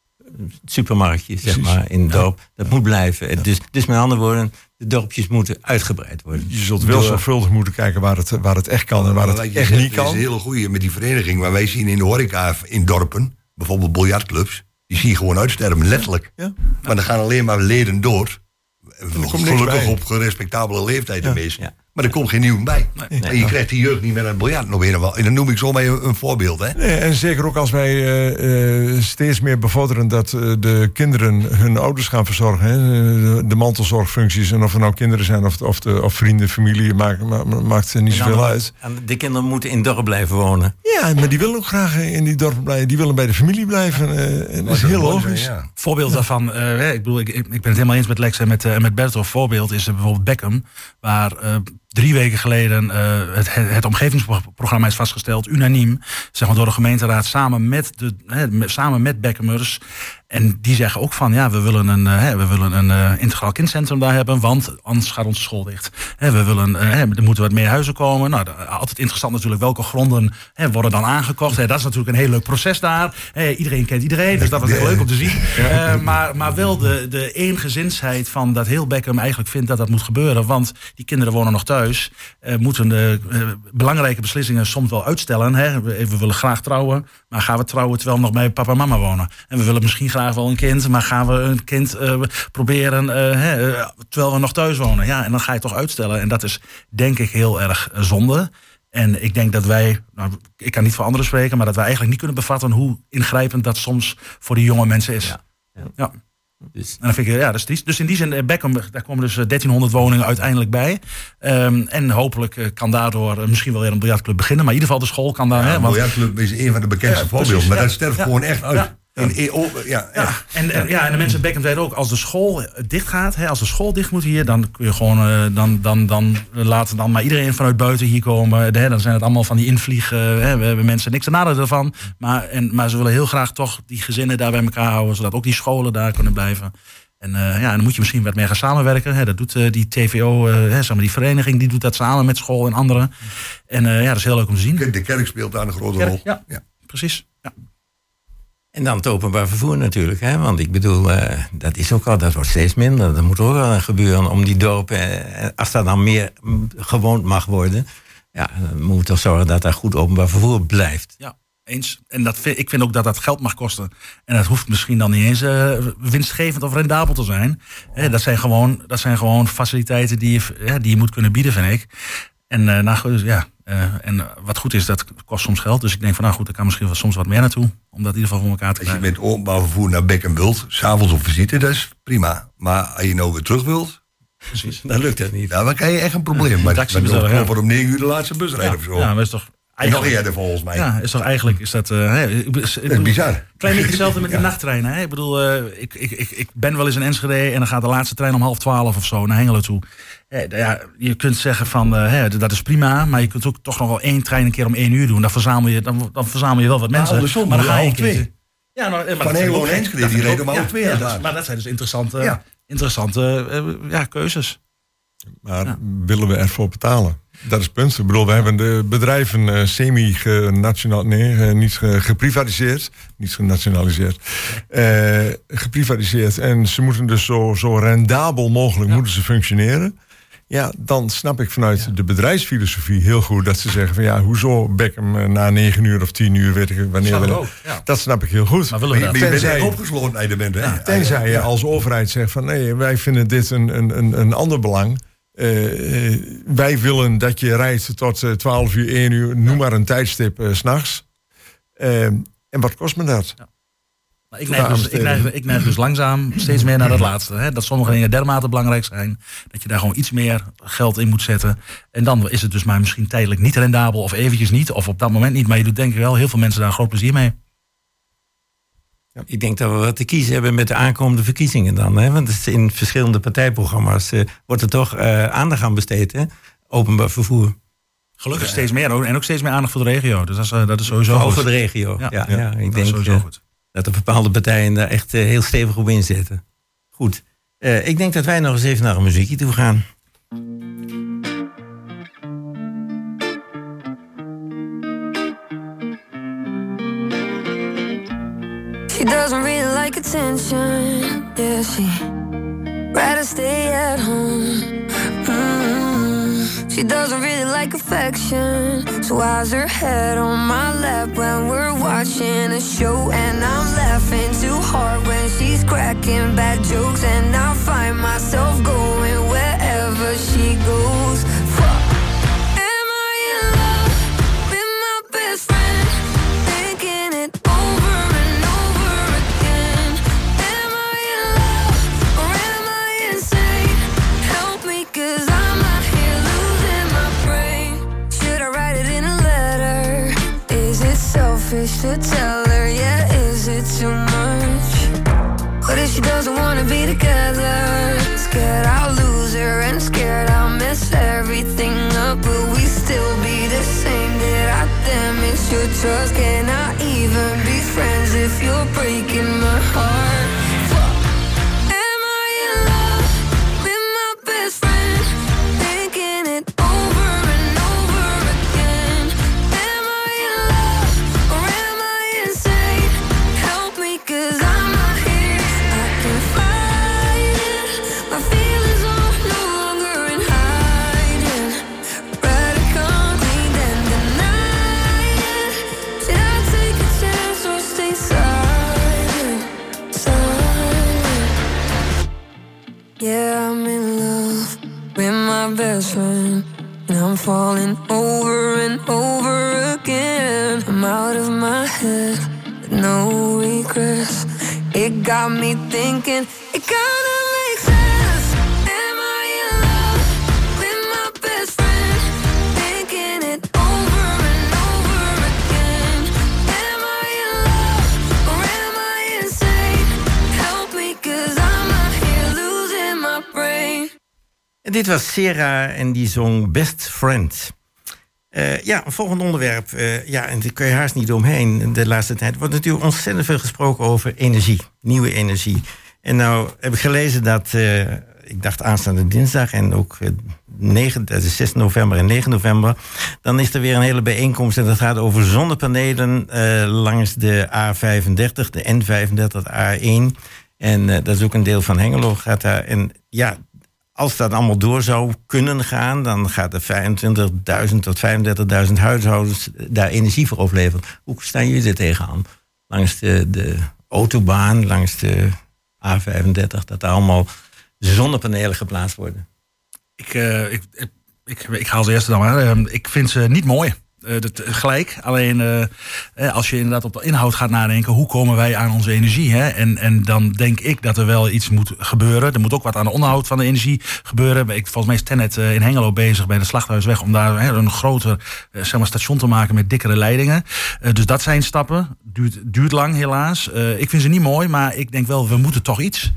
supermarktjes, zeg maar, in het dorp. Dat moet blijven. Dus, dus met andere woorden, de dorpjes moeten uitgebreid worden. je zult wel Door- zorgvuldig moeten kijken waar het, waar het echt kan en waar het echt zegt, niet Dat kan. is een hele goede met die vereniging. Maar wij zien in de horeca in dorpen, bijvoorbeeld biljartclubs, die zie je gewoon uitsterven, letterlijk. Ja. Maar er gaan alleen maar leden door. Gelukkig op respectabele leeftijd meesten. Ja. Maar er komt geen nieuw bij. En je krijgt die jeugd niet meer aan het biljart nog weer. En dan noem ik zomaar een, een voorbeeld. Hè? Nee, en zeker ook als wij eh, eh, steeds meer bevorderen dat eh, de kinderen hun ouders gaan verzorgen. Hè, de, de mantelzorgfuncties. En of er nou kinderen zijn of, of, de, of vrienden, familie, maakt, ma- ma- maakt er niet En dan- zoveel uit. en De kinderen moeten in dorp blijven wonen. Ja, maar die willen ook graag in die dorpen blijven. Die willen bij de familie blijven. eh, en dat is heel logisch. Ja. Voorbeeld daarvan, eh, hè, ik bedoel, ik, ik ben het helemaal eens met Lex en met, met Bert. Een voorbeeld is bijvoorbeeld Beckham, waar eh, drie weken geleden eh, het, het, omgevingsprogramma is vastgesteld, unaniem, zeg maar door de gemeenteraad, samen met, de, samen met Beckhamers. En die zeggen ook van, ja, we willen een, eh, hè, we willen een eh, integraal kindcentrum daar hebben, want anders gaat onze school dicht. Hè, we willen, eh, hè, er moeten wat meer huizen komen. Nou, altijd interessant natuurlijk, welke gronden worden dan aangekocht. Dat is natuurlijk een heel leuk proces daar. Iedereen kent iedereen, dus dat was echt leuk om te zien. Maar, maar wel de, de eengezinsheid van dat heel Beckham eigenlijk vindt dat dat moet gebeuren. Want die kinderen wonen nog thuis. moeten de belangrijke beslissingen soms wel uitstellen. We, we willen graag trouwen, maar gaan we trouwen terwijl we nog bij papa en mama wonen? En we willen misschien graag wel een kind, maar gaan we een kind eh, proberen eh, hè, eh, terwijl we nog thuis wonen? Ja, en dan ga je toch uitstellen. En dat is denk ik heel erg zonde. En ik denk dat wij, nou, ik kan niet voor anderen spreken, maar dat wij eigenlijk niet kunnen bevatten hoe ingrijpend dat soms voor die jonge mensen is. Ja, ja. ja. Dus En dan vind ik, ja, dus, die, dus in die zin, Beckham, daar komen dus eh, 1300 woningen uiteindelijk bij. Ehm, en hopelijk kan daardoor misschien wel weer een biljartclub beginnen. Maar in ieder geval de school kan daar. Ja, hè, een biljartclub is een van de bekendste voorbeelden. Maar dat sterft gewoon echt uit. Ja. In, in- oh, ja, ja, en, ja, en de mensen in Beckham zeiden ook, als de school dicht gaat, hè, als de school dicht moet hier, dan kun je gewoon, eh, dan, dan, dan laten dan maar iedereen vanuit buiten hier komen. Hè, dan zijn het allemaal van die invliegen, hè, we hebben mensen niks te nadelen ervan. Maar, en, maar ze willen heel graag toch die gezinnen daar bij elkaar houden, zodat ook die scholen daar kunnen blijven. En eh, ja, dan moet je misschien wat meer gaan samenwerken. Hè. Dat doet eh, die TVO, hè, zeg maar die vereniging, die doet dat samen met school en anderen. En ja, dat is heel leuk om te zien. De kerk speelt daar een grote Kerk, rol. ja. Ja. Precies. En dan het openbaar vervoer natuurlijk. Hè? Want ik bedoel, eh, dat is ook al, dat wordt steeds minder. Dat moet ook wel gebeuren om die dorpen, eh, als dat dan meer gewoond mag worden. Ja, dan moeten we toch zorgen dat daar goed openbaar vervoer blijft. Ja, eens. En dat vind, ik vind ook dat dat geld mag kosten. En dat hoeft misschien dan niet eens eh, winstgevend of rendabel te zijn. Dat, zijn gewoon, dat zijn gewoon faciliteiten die je, die je moet kunnen bieden, vind ik. En, eh, nou, dus, ja, eh, en wat goed is, dat kost soms geld. Dus ik denk van, nou goed, er kan misschien wel soms wat meer naartoe. Om dat in ieder geval voor elkaar te Als je krijgen. met openbaar vervoer naar Beck en wilt, s'avonds op visite, dat is prima. Maar als je nou weer terug wilt, Precies. Dan lukt dat niet. nou, dan krijg je echt een probleem. Maar taxi dan bestellen, gewoon ja. voor om 9 uur de laatste bus rijden Ja, of zo. ja, maar dat is toch Eerder volgens mij. Ja, is toch eigenlijk is dat. ik- bedoel, bizar. Klein beetje hetzelfde met de Ja. nachttreinen. Hè? Ik bedoel, eh, ik, ik, ik, ik ben wel eens in Enschede en dan gaat de laatste trein om half twaalf of zo naar Hengelo toe. Eh, ja, je kunt zeggen van hè, dat is prima, maar je kunt ook toch nog wel één trein een keer om één uur doen. Dan verzamel je, dan, dan verzamel je wel wat mensen. andersom, maar dan ga je half twee. Ja, nou, eh, maar Van Hengelo naar. Enschede, die reden om ook- half twee ja, dat Maar dat zijn dus interessante, Ja. interessante ja, keuzes. Maar willen we ervoor betalen? Dat is het punt. Ik bedoel, we hebben de bedrijven eh, semi-genationaal, nee, eh, niet ge- geprivatiseerd, niet genationaliseerd, eh, geprivatiseerd. En ze moeten dus zo, zo rendabel mogelijk moeten ze functioneren. Ja, dan snap ik vanuit de bedrijfsfilosofie heel goed dat ze zeggen van ja, hoezo Beckham na negen uur of tien uur, weet ik wanneer. We- ook, ja. Dat snap ik heel goed. Maar willen we dat? bent Tenzij- opgesloten element, hè? Tenzij je als overheid zegt van nee, wij vinden dit een, een, een, een ander belang. Eh, eh, wij willen dat je rijdt tot eh, 12 uur, 1 uur, noem maar een tijdstip eh, s s'nachts. en wat kost me dat? Maar ik, neig dus, ik, neig, ik neig dus langzaam steeds meer naar dat laatste. Hè? Dat sommige dingen dermate belangrijk zijn. Dat je daar gewoon iets meer geld in moet zetten. En dan is het dus maar misschien tijdelijk niet rendabel. Of eventjes niet. Of op dat moment niet. Maar je doet denk ik wel heel veel mensen daar groot plezier mee. Ik denk dat we wat te kiezen hebben met de aankomende verkiezingen dan. Hè? Want in verschillende partijprogramma's eh, wordt er toch eh, aandacht aan besteed. Hè? Openbaar vervoer. Gelukkig steeds meer. En ook steeds meer aandacht voor de regio. Dus dat is, eh, dat is sowieso Vooral goed. voor de regio. Ja, Ja. ja, Dat ik is denk sowieso goed. dat er bepaalde partijen daar echt heel stevig op inzetten. Goed. Ik denk dat wij nog eens even naar een muziekje toe gaan. She doesn't really like attention. Yeah, she rather stay at home. Mm. She doesn't really like affection. So why's her head on my lap when we're watching a show? And I'm laughing too hard when she's cracking bad jokes. And I find myself going wherever she goes. Tell her? Yeah, is it too much? What if she doesn't wanna be together? Scared I'll lose her and scared I'll mess everything up. Will we still be the same? Did I damage your trust? Can I even be friends if you're breaking my heart? Thinking, it best friend? Over over again. Help me, dit was Sarah en die zong Best Friend. Eh, ja, volgend onderwerp. eh, ja, en daar kun je haast niet omheen de laatste tijd. wordt natuurlijk ontzettend veel gesproken over energie. Nieuwe energie. En nou heb ik gelezen dat, eh, ik dacht aanstaande dinsdag... en ook eh, 9, dat is 6 november en 9 november... dan is er weer een hele bijeenkomst... en dat gaat over zonnepanelen eh, langs de A35, de N35, de A1... En eh, dat is ook een deel van Hengelo gaat daar. En ja, als dat allemaal door zou kunnen gaan, dan gaat er 25.000 tot 35.000 huishoudens daar energie voor opleveren. Hoe staan jullie er tegenaan? Langs de, de autobaan, langs de A35, dat daar allemaal zonnepanelen geplaatst worden. Ik, eh, ik, ik, ik, ik haal ze eerst dan maar. Ehm, ik vind ze niet mooi. Eh, dat, gelijk. Alleen eh, eh, als je inderdaad op de inhoud gaat nadenken, hoe komen wij aan onze energie? Hè? En, en dan denk ik dat er wel iets moet gebeuren. Er moet ook wat aan de onderhoud van de energie gebeuren. Ik, volgens mij is Tennet eh, in Hengelo bezig bij de Slachthuisweg om daar een groter eh, zeg maar, station te maken met dikkere leidingen. Eh, dus dat zijn stappen. Duurt, duurt lang helaas. Eh, ik vind ze niet mooi, maar ik denk wel, we moeten toch iets.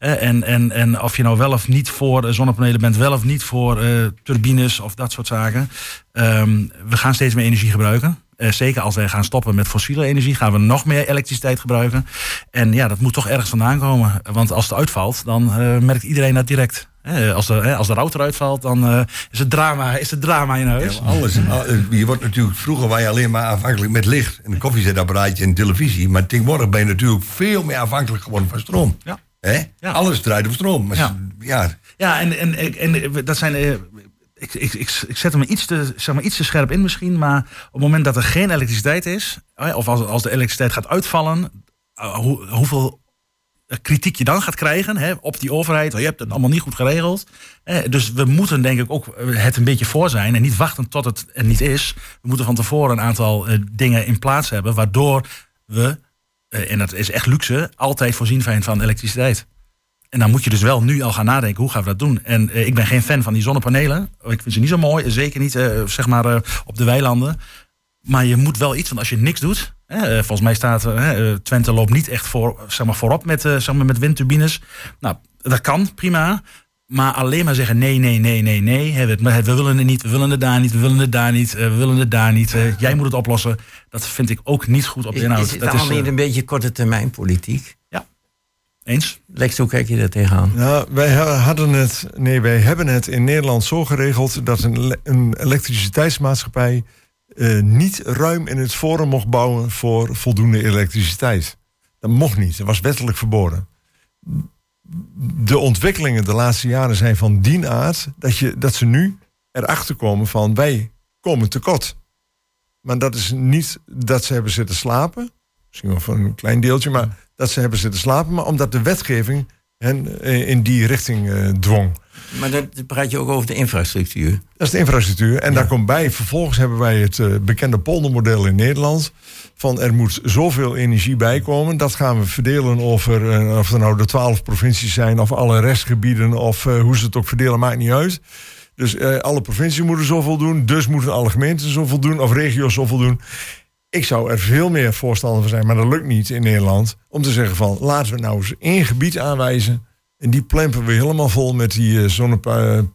En, en, en of je nou wel of niet voor eh, zonnepanelen bent, wel of niet voor eh, turbines of dat soort zaken. Ehm, we gaan steeds meer energie gebruiken. Eh, zeker als wij gaan stoppen met fossiele energie, gaan we nog meer elektriciteit gebruiken. En ja, dat moet toch ergens vandaan komen. Want als het uitvalt, dan merkt iedereen dat direct. Eh, als, de, als de router uitvalt, dan is, het drama, is het drama in huis. Ja, alles. al- Je wordt natuurlijk, vroeger was je alleen maar afhankelijk met licht. En een koffiezetapparaatje en televisie. Maar tegenwoordig ben je natuurlijk veel meer afhankelijk geworden van stroom. Ja. Hè? Ja. Alles draait op stroom. Ja. ja. Ja, en, en, en, en dat zijn. eh, ik, ik, ik, ik zet hem iets te, zeg maar, iets te scherp in misschien. Maar op het moment dat er geen elektriciteit is. Of als, als de elektriciteit gaat uitvallen. eh, hoe, hoeveel eh, kritiek je dan gaat krijgen hè, op die overheid. Je hebt het allemaal niet goed geregeld. Eh, dus we moeten denk ik ook het een beetje voor zijn. En niet wachten tot het er niet is. We moeten van tevoren een aantal dingen in plaats hebben. Waardoor we, en dat is echt luxe, altijd voorzien zijn van elektriciteit. En dan moet je dus wel nu al gaan nadenken, hoe gaan we dat doen? En eh, ik ben geen fan van die zonnepanelen. Ik vind ze niet zo mooi, zeker niet eh, zeg maar, eh, op de weilanden. Maar je moet wel iets, want als je niks doet... Eh, volgens mij staat eh, eh, Twente loopt niet echt voor, zeg maar, voorop met, eh, zeg maar, met windturbines. Nou, dat kan, prima. Maar alleen maar zeggen nee, nee, nee, nee, nee. Hè, we, we willen het niet, we willen het daar niet, we willen het daar niet, eh, we willen het daar niet. eh, jij moet het oplossen. Dat vind ik ook niet goed op de Is, inhoud. is het dat allemaal eh, niet een beetje korte termijn politiek? eens. Lex, hoe kijk je daar tegenaan? Nou, wij ha- hadden het, nee, wij hebben het in Nederland zo geregeld dat een, een elektriciteitsmaatschappij eh, niet ruim in het forum mocht bouwen voor voldoende elektriciteit. Dat mocht niet, dat was wettelijk verboden. De ontwikkelingen de laatste jaren zijn van die aard dat, je, dat ze nu erachter komen van wij komen tekort. Maar dat is niet dat ze hebben zitten slapen, misschien wel voor een klein deeltje, maar dat ze hebben zitten slapen, maar omdat de wetgeving hen eh, in die richting eh, dwong. Maar dan praat je ook over de infrastructuur. Dat is de infrastructuur. En daar komt bij, vervolgens hebben wij het eh, bekende poldermodel in Nederland. Van er moet zoveel energie bij komen. Dat gaan we verdelen over, of er nou de twaalf provincies zijn, of alle restgebieden, of hoe ze het ook verdelen, maakt niet uit. Dus alle provincies moeten zoveel doen, dus moeten alle gemeenten zoveel doen, of regio's zoveel doen. Ik zou er veel meer voorstander van zijn, maar dat lukt niet in Nederland. Om te zeggen van, laten we nou eens één gebied aanwijzen. En die plempen we helemaal vol met die eh, zonneparken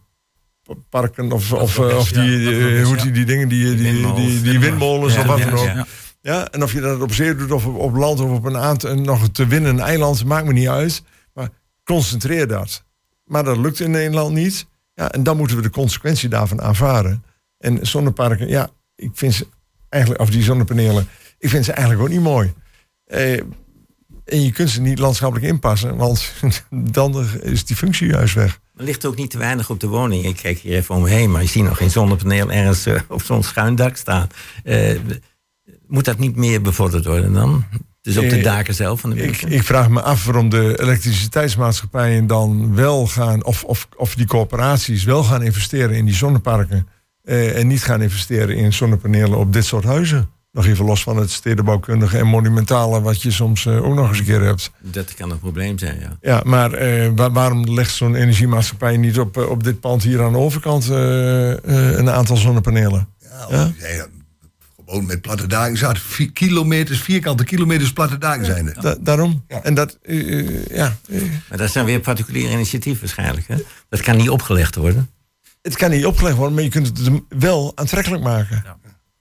of, of, eh, of die, eh, hoe die, die dingen, die, die, die, die, windmolens of wat dan ook. ja. Ja, en of je dat op zee doet of op, op land of op een aantal nog te winnen een eiland, maakt me niet uit. Maar concentreer dat. Maar dat lukt in Nederland niet. Ja, en dan moeten we de consequentie daarvan aanvaren. En zonneparken, ja, ik vind ze eigenlijk, of die zonnepanelen, ik vind ze eigenlijk ook niet mooi. Eh, en je kunt ze niet landschappelijk inpassen, want dan is die functie juist weg. Er ligt ook niet te weinig op de woning. Ik kijk hier even om me heen, maar je ziet nog geen zonnepaneel ergens eh, op zo'n schuin dak staan. Eh, moet dat niet meer bevorderd worden dan? Dus op de daken zelf van de Ik, ik vraag me af waarom de elektriciteitsmaatschappijen dan wel gaan, of, of, of die corporaties wel gaan investeren in die zonneparken. Eh, en niet gaan investeren in zonnepanelen op dit soort huizen. Nog even los van het stedenbouwkundige en monumentale, wat je soms eh, ook nog eens een keer hebt. Dat kan een probleem zijn, ja. Ja, maar eh, wa- waarom legt zo'n energiemaatschappij niet op, op dit pand hier aan de overkant eh, eh, een aantal zonnepanelen? Ja, Ja? ja, ja, gewoon met platte daken. Zat vier kilometers, vierkante kilometers platte daken zijn er. Da- daarom. Ja. En dat, ja, Maar dat is dan weer particulier initiatief waarschijnlijk. Hè? Dat kan niet opgelegd worden. Het kan niet opgelegd worden, maar je kunt het wel aantrekkelijk maken.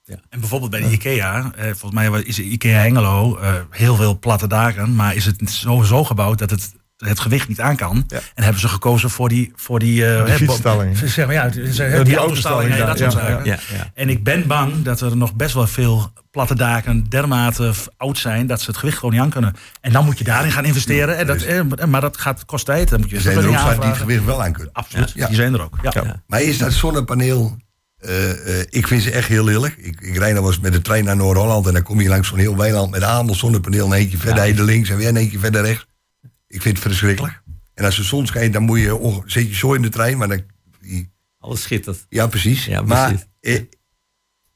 En bijvoorbeeld bij de IKEA, eh, volgens mij is IKEA Hengelo eh, heel veel platte daken, maar is het zo, zo gebouwd dat het het gewicht niet aan kan. Ja. En hebben ze gekozen voor die, voor die, eh, Die hè, fietsstalling. Zeg maar, ja, die, die, die autostalling, ja, dat ja, soort ja, zaken. Ja, ja. En ik ben bang dat er nog best wel veel platte daken dermate oud zijn dat ze het gewicht gewoon niet aan kunnen. En dan moet je daarin gaan investeren. En dat, eh, maar dat gaat kost tijd. Dan moet je Er zijn er ook die het gewicht wel aan kunnen. Absoluut, Ja. die zijn er ook. Ja. Ja. Maar is dat zonnepaneel... eh, eh, ik vind ze echt heel lelijk. Ik, ik rijd nou eens met de trein naar Noord-Holland... en dan kom je langs zo'n heel weiland met allemaal zonnepaneel... een eentje verder Ja. links en weer een eentje verder rechts. Ik vind het verschrikkelijk. En als de zon schijnt, dan moet je, zit je zo in de trein... maar dan, die- Alles schittert. ja, precies. Ja, maar eh,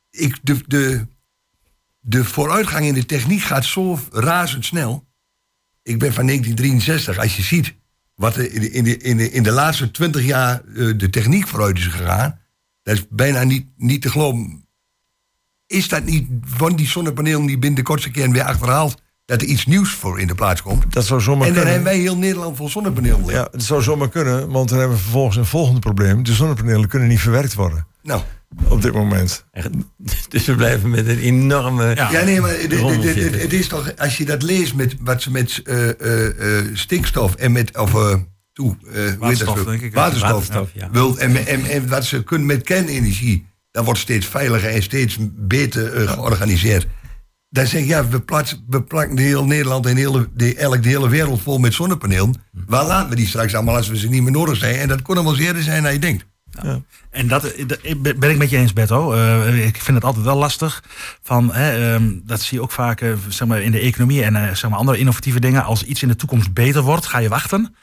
ik, de, de, de vooruitgang in de techniek gaat zo razendsnel. Ik ben van 1963. Als je ziet wat er in de, in de, in de, in de laatste 20 jaar eh, de techniek vooruit is gegaan. Dat is bijna niet, niet te geloven. Is dat niet van die zonnepanelen die binnen de kortste kern weer achterhaald... dat er iets nieuws voor in de plaats komt? Dat zou zomaar en dan kunnen. hebben wij heel Nederland vol zonnepanelen. Ja, dat zou zomaar kunnen, want dan hebben we vervolgens een volgende probleem. De zonnepanelen kunnen niet verwerkt worden Nou, op dit moment. Echt, Dus we blijven met een enorme... Ja, nee, maar het- het- rommel het- zitten. het het is toch, als je dat leest met wat ze met eh, eh, eh, stikstof en met, of, eh, toe, eh, dat Waterstof, denk ik. Waterstof, Waterstof, ja. wilt, en, en, en wat ze kunnen met kernenergie, dat wordt steeds veiliger en steeds beter georganiseerd. Dan zeg ik, ja, we, plaatsen, we plakken de hele Nederland en hele, de, hele wereld vol met zonnepanelen. Waar laten we die straks allemaal als we ze niet meer nodig zijn? En dat kon allemaal eerder zijn dan je denkt. En dat, dat ben ik met je eens, Berto. Eh, ik vind het altijd wel lastig. Van, hè, ehm, dat zie je ook vaak eh, zeg maar, in de economie en eh, zeg maar, andere innovatieve dingen. Als iets in de toekomst beter wordt, ga je wachten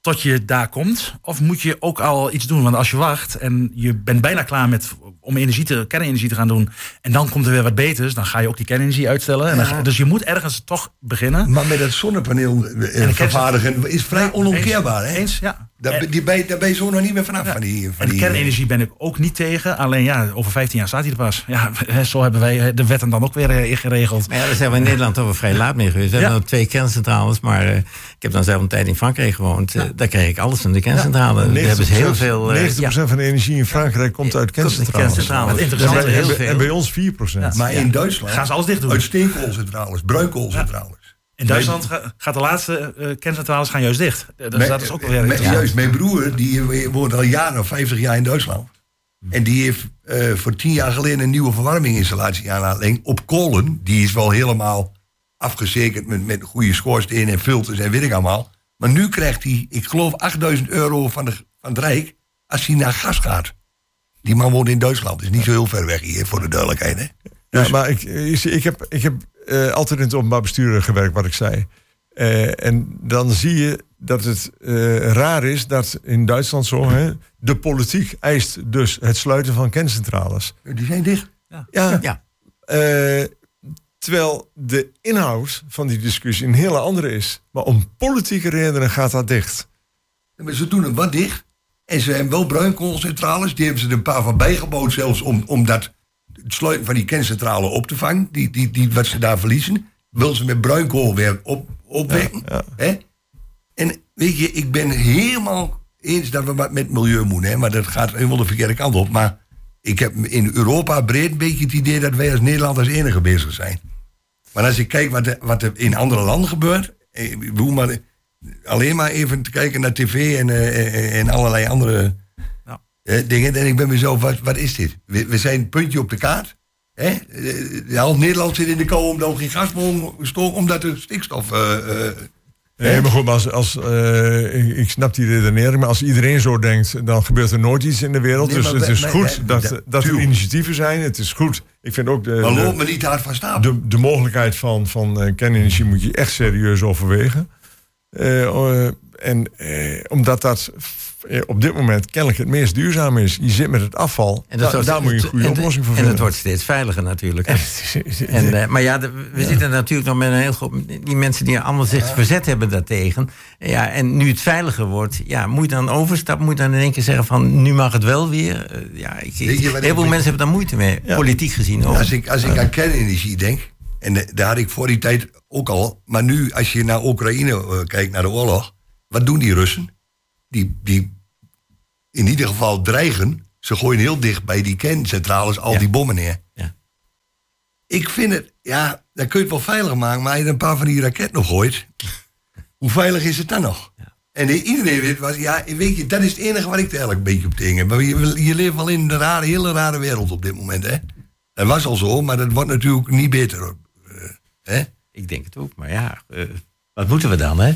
tot je daar komt? Of moet je ook al iets doen? Want als je wacht en je bent bijna klaar met om energie te, kernenergie te gaan doen. En dan komt er weer wat beters. Dan ga je ook die kernenergie uitstellen. En dan dus je moet ergens toch beginnen. Maar met dat zonnepaneel eh, vervaardigen is vrij onomkeerbaar. Hè? Eens, ja. Daar, die ben, je- daar ben je zo nog niet meer vanaf. Van die, van En die, kernenergie ben ik ook niet tegen. Alleen ja, over 15 jaar staat hij er pas. Ja, zo hebben wij de wetten dan ook weer eh, geregeld. Maar ja, daar zijn we in Nederland toch wel vrij laat mee geweest. We hebben twee kerncentrales, maar eh, ik heb dan zelf een tijd in Frankrijk gewoond. Eh, daar kreeg ik alles van de kerncentrale. Daar hebben ze heel veel... eh, 90% ja. van de energie in Frankrijk komt uit kerncentrales. kerncentrales. Het interessante En bij- heel en bij- veel. En bij ons 4%. maar in Duitsland Gaan ze alles dicht doen? uit steenkoolcentrales, bruinkoolcentrales. In Duitsland ga- gaat de laatste eh, kerncentrales gaan juist dicht. Eh, Dus Mijn- dat is ook wel mijn- interessant. Juist, mijn broer die woont al jaren of 50 jaar in Duitsland. En die heeft eh, voor tien jaar geleden een nieuwe verwarminginstallatie aan laten leggen op kolen. Die is wel helemaal afgezekerd met, met goede schoorsteen en filters en weet ik allemaal. Maar nu krijgt hij, ik geloof, 8000 euro van, de, van het Rijk als hij naar gas gaat. Die man woont in Duitsland, is niet zo heel ver weg hier, voor de duidelijkheid. Hè? Ja, maar ik, ik, ik heb, ik heb eh, altijd in het openbaar bestuur gewerkt, wat ik zei. Eh, en dan zie je dat het eh, raar is dat in Duitsland zo... Hè, de politiek eist dus het sluiten van kerncentrales. Die zijn dicht. Ja, Ja. eh, terwijl de inhoud van die discussie een hele andere is. Maar om politieke redenen gaat dat dicht. Maar ze doen het wat dicht. En ze hebben wel bruinkoolcentrales. Die hebben ze er een paar van bijgebouwd zelfs om, om dat, het sluiten van die kerncentrale op te vangen. Die, die, die, wat ze daar verliezen. Wil ze met bruinkool weer op, opwekken. Hè? En weet je, ik ben helemaal eens dat we wat met milieu moeten. Hè? Maar dat gaat helemaal de verkeerde kant op. Maar ik heb in Europa breed een beetje het idee dat wij als Nederland als enige bezig zijn. Maar als ik kijk wat er, wat er in andere landen gebeurt. eh, Ik bedoel maar, alleen maar even te kijken naar tv en, eh, en allerlei andere Ja. eh, dingen. En ik ben mezelf, wat, wat is dit? We, we zijn een puntje op de kaart. Hè? Eh, Half Nederland zit in de kou omdat we geen gas mogen stoken, omdat er stikstof... eh, eh, Nee, maar goed, maar als, als, eh, ik, ik snap die redenering, maar als iedereen zo denkt, dan gebeurt er nooit iets in de wereld. Nee, dus het is goed dat, dat- er initiatieven zijn. Het is goed. Ik vind ook de, maar loop me niet hard van stapel. de, de mogelijkheid van, van eh, kernenergie moet je echt serieus overwegen. Eh, eh, en omdat dat op dit moment kennelijk het meest duurzaam is. Je zit met het afval. En Da- wordt- daar moet je een goede en- oplossing voor En vinden. het wordt steeds veiliger natuurlijk. En- En, eh, maar ja, de- we zitten natuurlijk nog met een heel groep... Die mensen die allemaal zich verzet hebben daartegen. Ja, en nu het veiliger wordt, ja, moet je dan overstappen? Moet je dan in één keer zeggen van, nu mag het wel weer? Eh, ja, ik, Weet je wat heel ik- veel mensen hebben daar moeite mee, politiek gezien ook. Als ik, als ik aan kernenergie denk, en eh, daar had ik voor die tijd ook al, maar nu als je naar Oekraïne eh, kijkt, naar de oorlog, wat doen die Russen? Die, die in ieder geval dreigen, ze gooien heel dicht bij die kerncentrales al Ja. die bommen neer. Ja. Ik vind het, ja, dan kun je het wel veiliger maken, maar als je er een paar van die raketten nog gooit, hoe veilig is het dan nog? En iedereen weet, was, ja, weet je, dat is het enige wat ik eigenlijk een beetje op tegen heb. Maar je, je leeft wel in een rare, hele rare wereld op dit moment, hè? Dat was al zo, maar dat wordt natuurlijk niet beter. eh, hè? Ik denk het ook, maar ja, eh, wat moeten we dan, hè?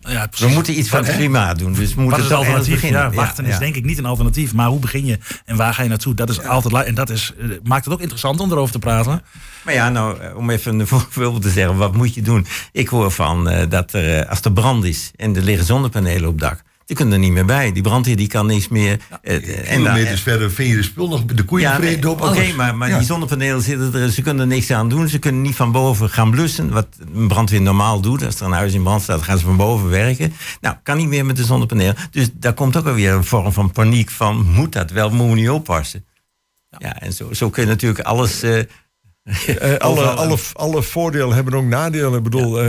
Nou ja, We moeten iets van het klimaat doen, dus we moeten het alternatief? beginnen. Ja, wachten is denk ik niet een alternatief. Maar hoe begin je en waar ga je naartoe? Dat is altijd En dat is, eh, maakt het ook interessant om erover te praten. Maar ja, nou, eh, om even een voorbeeld te zeggen, wat moet je doen? Ik hoor van eh, dat er, als er brand is en er liggen zonnepanelen op dak, Die kunnen er niet meer bij. Die brandweer die kan niks meer. eh, eh, en Kilometers verder vind je de spul nog, de koeien ja, nee, op. Oké, maar, maar Ja. die zonnepanelen zitten er. Ze kunnen er niks aan doen. Ze kunnen niet van boven gaan blussen. Wat een brandweer normaal doet. Als er een huis in brand staat, gaan ze van boven werken. Nou, kan niet meer met de zonnepanelen. Dus daar komt ook alweer een vorm van paniek van... moet dat wel, moeten we niet oppassen? Ja, en zo, zo kun je natuurlijk alles... eh, alle, alle, alle voordelen hebben ook nadelen. Ik bedoel,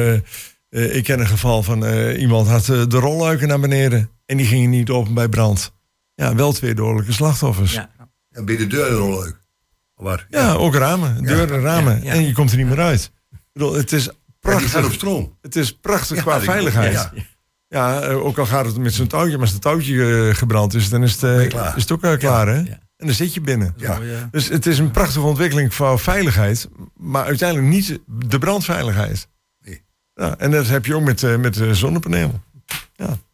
eh, ik ken een geval van eh, iemand had eh, de rolluiken naar beneden en die gingen niet open bij brand. Ja, wel twee dodelijke slachtoffers. Ja, Ja. En bij de deur leuk. Waar? ook ramen, deuren en ramen. Ja, ja. En je komt er niet meer uit. Ik bedoel, het is Ja, die gaat op prachtig. stroom. Het is prachtig Ja, qua veiligheid. ja. Ja, ook al gaat het met zo'n touwtje, maar als het touwtje gebrand is, dan is het, is het ook klaar, hè? Ja. En dan zit je binnen. Ja. Dus het is een prachtige ontwikkeling voor veiligheid, maar uiteindelijk niet de brandveiligheid. Ja, en dat heb je ook met, eh, met de zonnepanelen.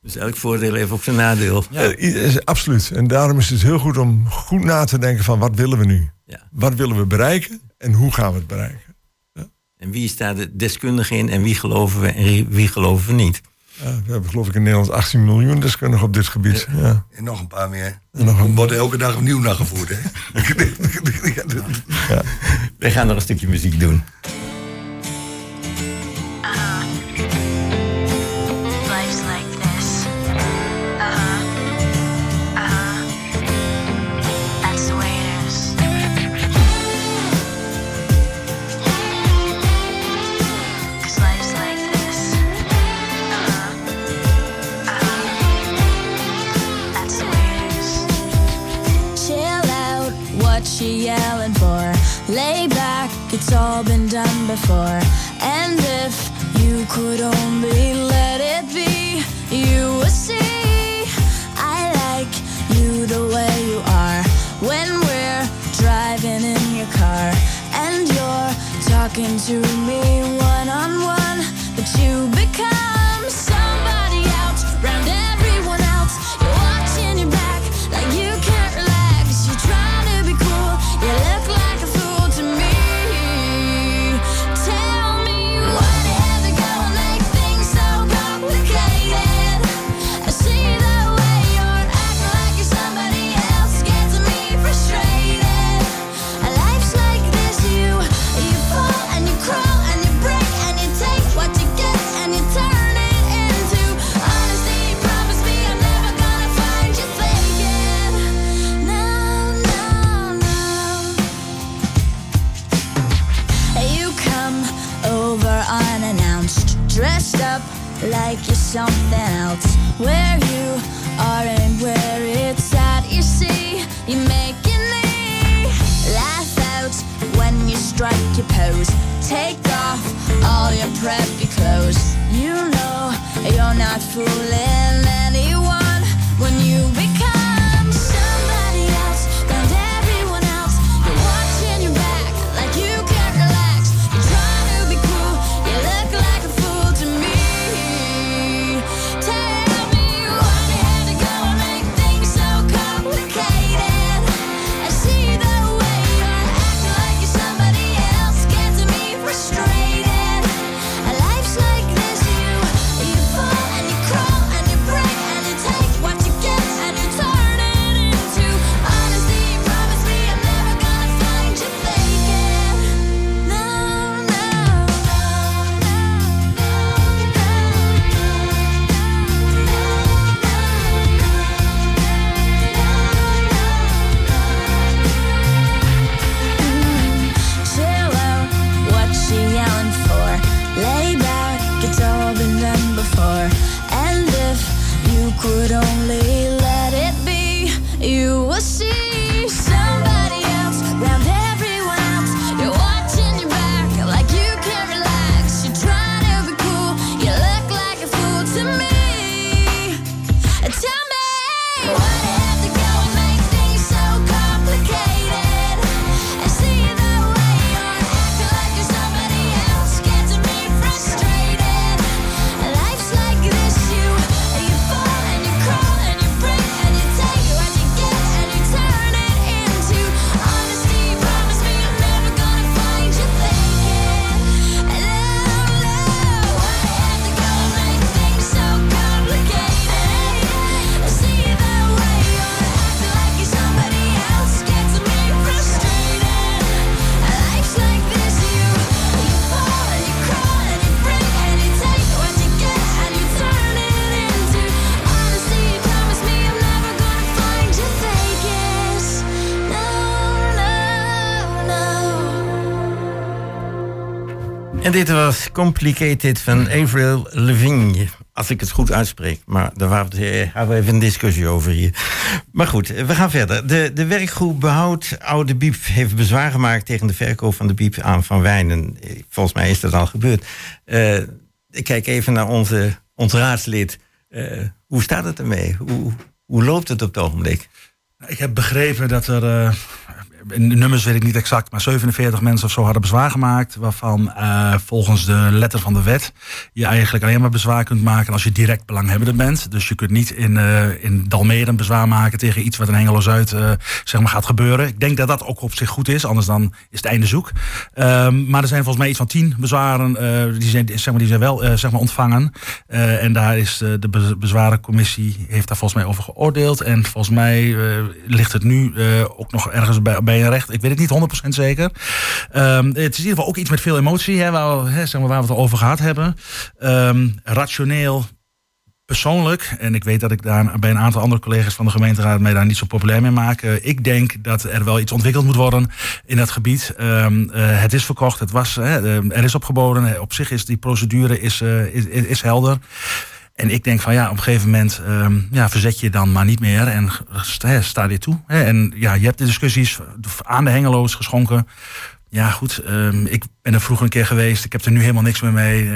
Dus elk voordeel heeft ook zijn nadeel. Eh, i- is- absoluut. En daarom is het heel goed om goed na te denken van wat willen we nu? Ja. Wat willen we bereiken en hoe gaan we het bereiken? En wie is daar de deskundige in en wie geloven we en wie geloven we niet? Ja, we hebben geloof ik in Nederland 18 miljoen deskundigen op dit gebied. Ja. En nog een paar meer. En nog een- Wordt elke dag opnieuw nagevoerd, hè? Wij gaan nog een stukje muziek doen. Been done before. And if you could only let it be, you would see. I like you the way you are. When we're driving in your car, and you're talking to me one on one, something else. Where En dit was Complicated van Avril Lavigne. Als ik het goed uitspreek. Maar daar we- eh, hebben we even een discussie over hier. Maar goed, we gaan verder. De, de werkgroep Behoud Oude Biep heeft bezwaar gemaakt tegen de verkoop van de Biep aan Van Wijnen. Eh, Volgens mij is dat al gebeurd. Eh, ik kijk even naar onze, ons raadslid. Hoe staat het ermee? Hoe, hoe loopt het op het ogenblik? Ik heb begrepen dat er, nummers weet ik niet exact, maar 47 mensen of zo hadden bezwaar gemaakt. Waarvan eh, volgens de letter van de wet je eigenlijk alleen maar bezwaar kunt maken als je direct belanghebbende bent. Dus je kunt niet in, eh in Dalmere een bezwaar maken tegen iets wat in Hengelo-Zuid eh, zeg maar gaat gebeuren. Ik denk dat dat ook op zich goed is, anders dan is het einde zoek. Ehm, maar er zijn volgens mij iets van tien bezwaren, die, zijn, zeg maar, die zijn wel zeg maar ontvangen. En daar is de be- bezwarencommissie heeft daar volgens mij over geoordeeld. En volgens mij ligt het nu ook nog ergens bij recht. Ik weet het niet 100% zeker. Ehm, het is in ieder geval ook iets met veel emotie, hè, waar, we, hè, zeg maar, waar we het over gehad hebben. Ehm, rationeel persoonlijk, en ik weet dat ik daar bij een aantal andere collega's van de gemeenteraad mij daar niet zo populair mee maak. eh, ik denk dat er wel iets ontwikkeld moet worden in dat gebied. Ehm, eh, het is verkocht, het was, eh, er is opgeboden. Op zich is die procedure is, is, is helder. En ik denk van ja, op een gegeven moment ehm, ja, verzet je dan maar niet meer en sta, dit toe. En ja, je hebt de discussies aan de hengeloos geschonken. Ja, goed, ehm, ik ben er vroeger een keer geweest. Ik heb er nu helemaal niks meer mee.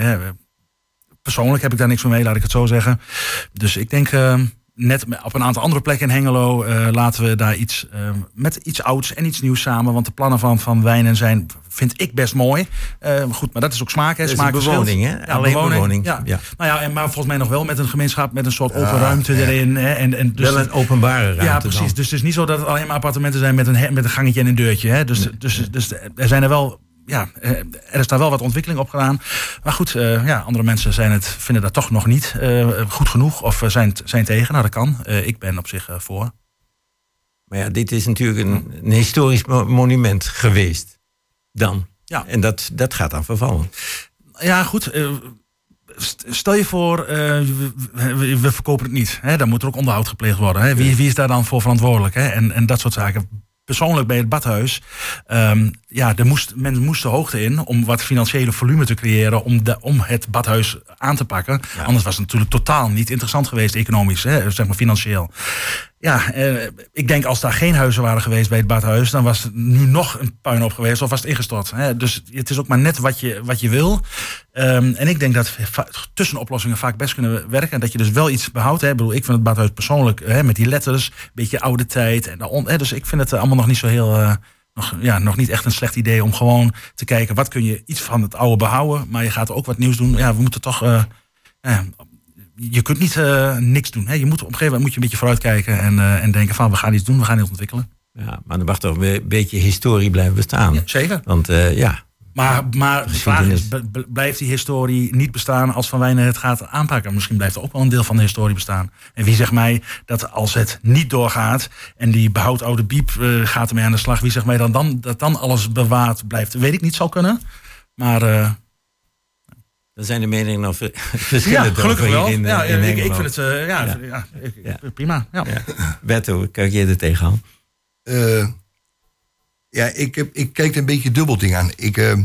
Persoonlijk heb ik daar niks meer mee, laat ik het zo zeggen. Dus ik denk, ehm, net op een aantal andere plekken in Hengelo, eh, laten we daar iets ehm, met iets ouds en iets nieuws samen. Want de plannen van, van Wijnen zijn, vind ik best mooi. Ehm, goed, maar dat is ook smaak. Hè. Is smaak verschilt. bewoning, hè? Alleen bewoning, Ja. ja. Nou ja, en, maar volgens mij nog wel met een gemeenschap met een soort open Ja, ruimte ja. erin. Hè. En, en dus Wel een openbare ruimte Ja, precies. dan. Dus het is niet zo dat het alleen maar appartementen zijn met een, met een gangetje en een deurtje. Hè. Dus, dus, dus er zijn er wel. Ja, eh, er is daar wel wat ontwikkeling op gedaan. Maar goed, eh, ja, andere mensen zijn het, vinden dat toch nog niet eh, goed genoeg. Of zijn, zijn tegen. Nou, dat kan. Ik ben op zich voor. Maar ja, dit is natuurlijk een, een historisch mo- monument geweest. Dan. Ja. En dat, dat gaat dan vervallen. Ja, goed. st- Stel je voor, we, verkopen het niet. Hè? Dan moet er ook onderhoud gepleegd worden. Hè? Wie, wie is daar dan voor verantwoordelijk? Hè? En, en dat soort zaken. Persoonlijk bij het badhuis, ehm, ja, er moest, men moest de hoogte in om wat financiële volume te creëren om, de, om het badhuis aan te pakken. Anders was het natuurlijk totaal niet interessant geweest economisch, hè, zeg maar financieel. Ja, eh, ik denk als daar geen huizen waren geweest bij het badhuis, dan was het nu nog een puinhoop geweest of was het ingestort. Hè? Dus het is ook maar net wat je, wat je wil. Ehm, en ik denk dat tussenoplossingen vaak best kunnen werken. En dat je dus wel iets behoudt. Hè? Ik bedoel, ik vind het badhuis persoonlijk hè, met die letters, een beetje oude tijd. En daaron, hè? Dus ik vind het eh, allemaal nog niet zo heel. eh, nog, ja, nog niet echt een slecht idee om gewoon te kijken wat kun je iets van het oude behouden. Maar je gaat ook wat nieuws doen. Ja, we moeten toch. eh, je kunt niet eh, niks doen. Hè? Je moet op een gegeven moment moet je een beetje vooruitkijken en, eh, en denken van we gaan iets doen, we gaan iets ontwikkelen. Ja, maar er mag toch een beetje historie blijven bestaan. Ja, zeker. Want eh, ja, Maar, maar de vraag is, blijft die historie niet bestaan als Van Wijnen het gaat aanpakken? Misschien blijft er ook wel een deel van de historie bestaan. En wie zegt mij dat als het niet doorgaat en die behoud oude biep gaat ermee aan de slag, wie zegt mij dan, dan dat dan alles bewaard blijft? Weet ik niet, zou kunnen. Maar dan zijn de meningen nog ver- verschillend. ja, gelukkig wel. hier in, eh, ja, in ik, ik vind het, eh, ja, Ja. ja. ik- Ja. prima. Ja. Hoe kijk je er tegenaan? Eh, ja, ik, heb, ik kijk er een beetje dubbelding aan. Ik, eh,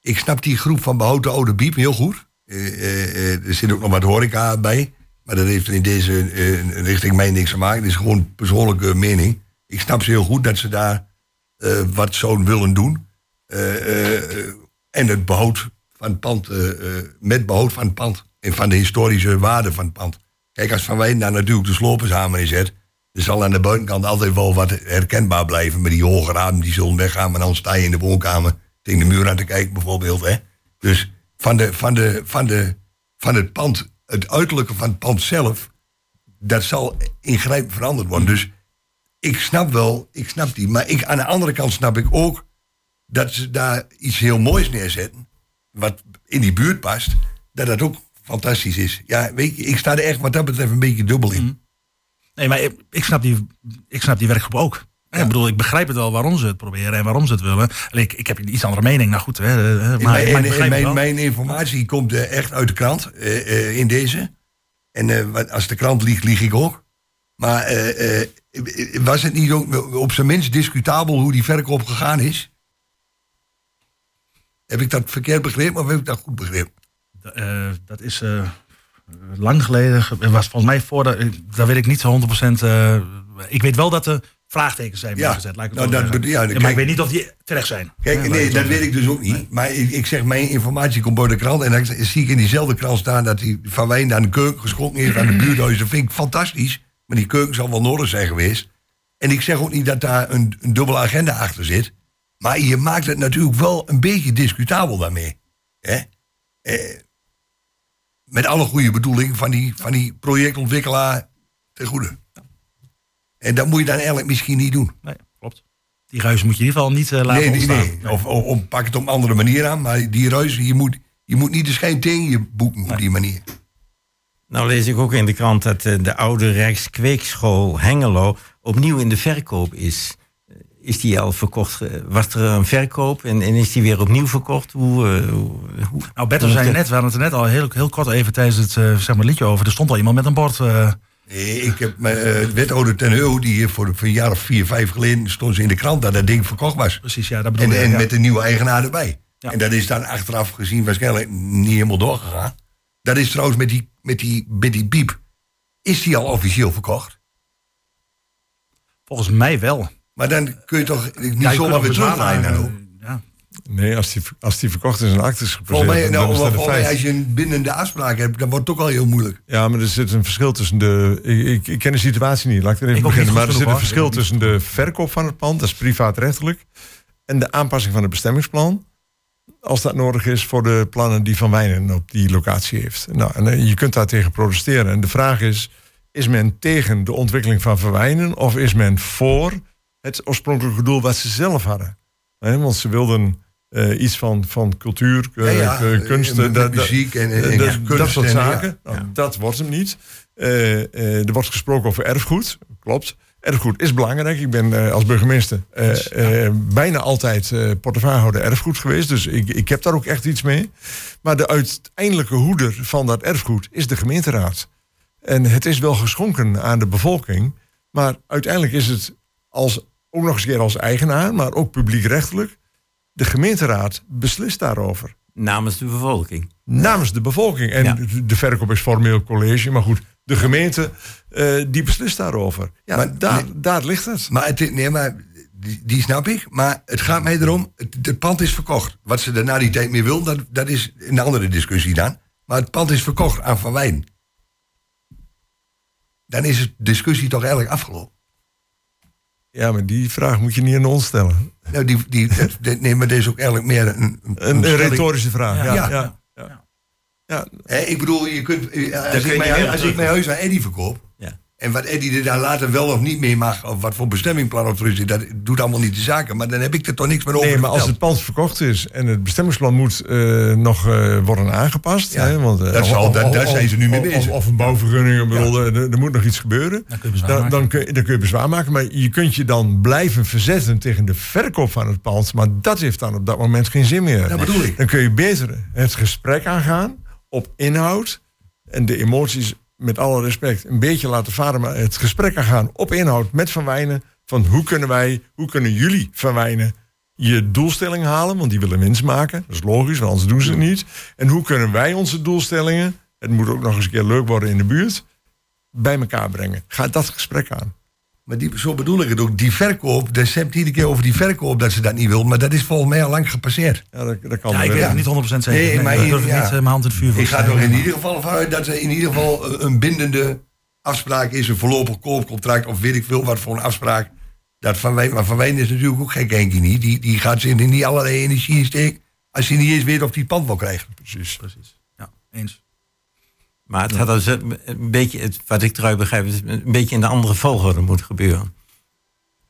ik snap die groep van behouden oude biep heel goed. Eh, eh, eh, er zit ook nog wat horeca bij. Maar dat heeft in deze eh, richting mij niks te maken. Het is gewoon persoonlijke mening. Ik snap ze heel goed dat ze daar eh, wat zouden willen doen. Eh, eh, eh, en het behoud van het pand, eh, eh, met behoud van het pand. En van de historische waarde van het pand. Kijk, als Van Wijn daar natuurlijk de slopensamen in zet... er zal aan de buitenkant altijd wel wat herkenbaar blijven... met die hoge ramen die zullen weggaan... maar dan sta je in de woonkamer tegen de muur aan te kijken bijvoorbeeld. Hè? Dus van, de, van, de, van, de, van het pand, het uiterlijke van het pand zelf... dat zal ingrijpend veranderd worden. Dus ik snap wel, ik snap die. Maar ik, aan de andere kant snap ik ook... dat ze daar iets heel moois neerzetten... wat in die buurt past... dat dat ook fantastisch is. Ja, weet je, ik sta er echt wat dat betreft een beetje dubbel in. Nee, maar ik, ik, snap die, ik snap die werkgroep ook. Ik bedoel, ik begrijp het wel waarom ze het proberen en waarom ze het willen. Alleen ik, ik heb een iets andere mening. Nou goed, hè, eh, maar, En maar mijn, het mijn, mijn informatie komt eh, echt uit de krant eh, eh, in deze. En eh, als de krant liegt, lieg ik ook. Maar eh, eh, was het niet ook op zijn minst discutabel hoe die verkoop gegaan is? Heb ik dat verkeerd begrepen of heb ik dat goed begrepen? Eh, dat is eh, lang geleden. Het was volgens mij voor de. Daar weet ik niet zo 100%. eh, ik weet wel dat er vraagtekens zijn Ja, neergezet. Laat ik nou, dat ja, kijk- maar ik weet niet of die terecht zijn. Kijk, nee, dat weet ik dus ook niet. Maar ik, ik zeg, mijn informatie komt door de krant. En dan zie ik in diezelfde krant staan dat die Van Wijn aan de keuken geschonken heeft aan de buurthuis. Dat vind ik fantastisch. Maar die keuken zal wel nodig zijn geweest. En ik zeg ook niet dat daar een, een dubbele agenda achter zit. Maar je maakt het natuurlijk wel een beetje discutabel daarmee. Hè? Eh, met alle goede bedoeling van die, van die projectontwikkelaar ten goede. En dat moet je dan eigenlijk misschien niet doen. Nee, klopt. Die ruis moet je in ieder geval niet eh, laten Nee, nee, ontstaan. nee. Of, of, of pak het op een andere manier aan. Maar die ruis, je moet, je moet niet de schijn tegen je boeken op die manier. Nou lees ik ook in de krant dat eh, de oude Rijkskweekschool Hengelo opnieuw in de verkoop is. Is die al verkocht? Eh, Was er een verkoop en, en is die weer opnieuw verkocht? Hoe, eh, hoe, Nou, Bertel zei net, we hadden het er net al heel, heel kort even tijdens het eh, zeg maar, liedje over. Er stond al iemand met een bord. eh, Nee, ik heb mijn wethouder ten Heu, die hier voor, voor een jaar of vier, vijf geleden stond ze in de krant dat dat ding verkocht was. precies, ja, dat bedoel En, ik. en ja. met een nieuwe eigenaar erbij. Ja. En dat is dan achteraf gezien waarschijnlijk niet helemaal doorgegaan. Dat is trouwens met die, met die, met die biep. Is die al officieel verkocht? Volgens mij wel. Maar dan kun je toch niet Ja, zomaar weer. Ja. Nee, als die, als die verkocht is en acte is Volgens mij, nou, dan is dat een volgens mij feit. als je een bindende afspraak hebt, dan wordt het ook al heel moeilijk. Ja, maar er zit een verschil tussen de. Ik, ik, ik ken de situatie niet, laat ik er even Ik beginnen. Maar er zit een verschil tussen de verkoop van het pand, dat is privaatrechtelijk, en de aanpassing van het bestemmingsplan. Als dat nodig is voor de plannen die Van Wijnen op die locatie heeft. Nou, en eh, je kunt daar tegen protesteren. En de vraag is: is men tegen de ontwikkeling van Van Wijnen of is men voor het oorspronkelijke doel wat ze zelf hadden? Want ze wilden eh, iets van, van cultuur, Ja, ja, kunst, met eh, dat- muziek en- en- en dat- kunst dat soort ja. zaken. Nou, Dat wordt hem niet. Er wordt gesproken over erfgoed. Klopt. Erfgoed is belangrijk. Ik ben als burgemeester bijna altijd eh portefeuillehouder erfgoed geweest. Dus ik, ik heb daar ook echt iets mee. Maar de uiteindelijke hoeder van dat erfgoed is de gemeenteraad. En het is wel geschonken aan de bevolking. Maar uiteindelijk is het als, ook nog eens een keer als eigenaar, maar ook publiekrechtelijk. De gemeenteraad beslist daarover. namens de bevolking. Namens de bevolking. En Ja. de- verkoop is formeel college. Maar goed, de gemeente eh, die beslist daarover. Ja, Maar- daar, nee. daar ligt het. Maar, het, nee, maar die, die snap ik. Maar het gaat mij erom, het, het pand is verkocht. Wat ze er na die tijd mee wil, dat, dat is een andere discussie dan. Maar het pand is verkocht aan Van Wijn. Dan is de discussie toch eigenlijk afgelopen. Ja, maar die vraag moet je niet aan ons stellen. Nou, die, die, dat- nee, maar dit is ook eigenlijk meer een... Een, Een, een stelling. retorische vraag. Ja, Ja. ja. ja. ja. Hè, ik bedoel, je kunt, eh, als, kun ik je mijn, als ik mijn huis aan Eddie verkoop... En wat Eddie er daar later wel of niet mee mag, of wat voor bestemmingplan of zit, dat doet allemaal niet de zaken. Maar dan heb ik er toch niks meer over Nee, maar als het pand verkocht is en het bestemmingsplan moet eh, nog eh, worden aangepast. Ja, hè, want, eh, dat zal- of- daar- of- daar zijn ze nu mee bezig. Of, of een bouwvergunning, ik bedoel, er, er moet nog iets gebeuren. Dan kun je bezwaar Dan, maken. dan, kun je, dan kun je bezwaar maken, maar je kunt je dan blijven verzetten tegen de verkoop van het pand. Maar dat heeft dan op dat moment geen zin meer. Dat bedoel ik. Dan kun je beter het gesprek aangaan op inhoud en de emoties met alle respect een beetje laten varen, maar het gesprek aangaan op inhoud met Van Wijnen. Van hoe kunnen wij, hoe kunnen jullie Van Wijnen je doelstelling halen? Want die willen winst maken. Dat is logisch, want anders doen ze het niet. En hoe kunnen wij onze doelstellingen, het moet ook nog eens een keer leuk worden in de buurt, bij elkaar brengen? Ga dat gesprek aan. Maar die, zo bedoel ik het ook. Die verkoop, je hebt iedere keer over die verkoop dat ze dat niet wil. Maar dat is volgens mij al lang gepasseerd. Ja, dat, dat kan Ja, ik weet het niet 100% zeker. Nee, Nee, maar in- durf ik ja. niet eh, mijn hand in het vuur voor Ik ga er in ieder geval vanuit dat er in ieder geval een bindende afspraak is. Een voorlopig koopcontract of weet ik veel wat voor een afspraak. Dat van Wijn, maar Van Wijn is natuurlijk ook geen Henkie niet. Die, die gaat zich in niet allerlei energie in steken. Als hij niet eens weet of hij het pand wil krijgen. Precies. Precies. Ja, eens. Maar het had dus een beetje, het, wat ik eruit begrijp, is een beetje in de andere volgorde moet gebeuren.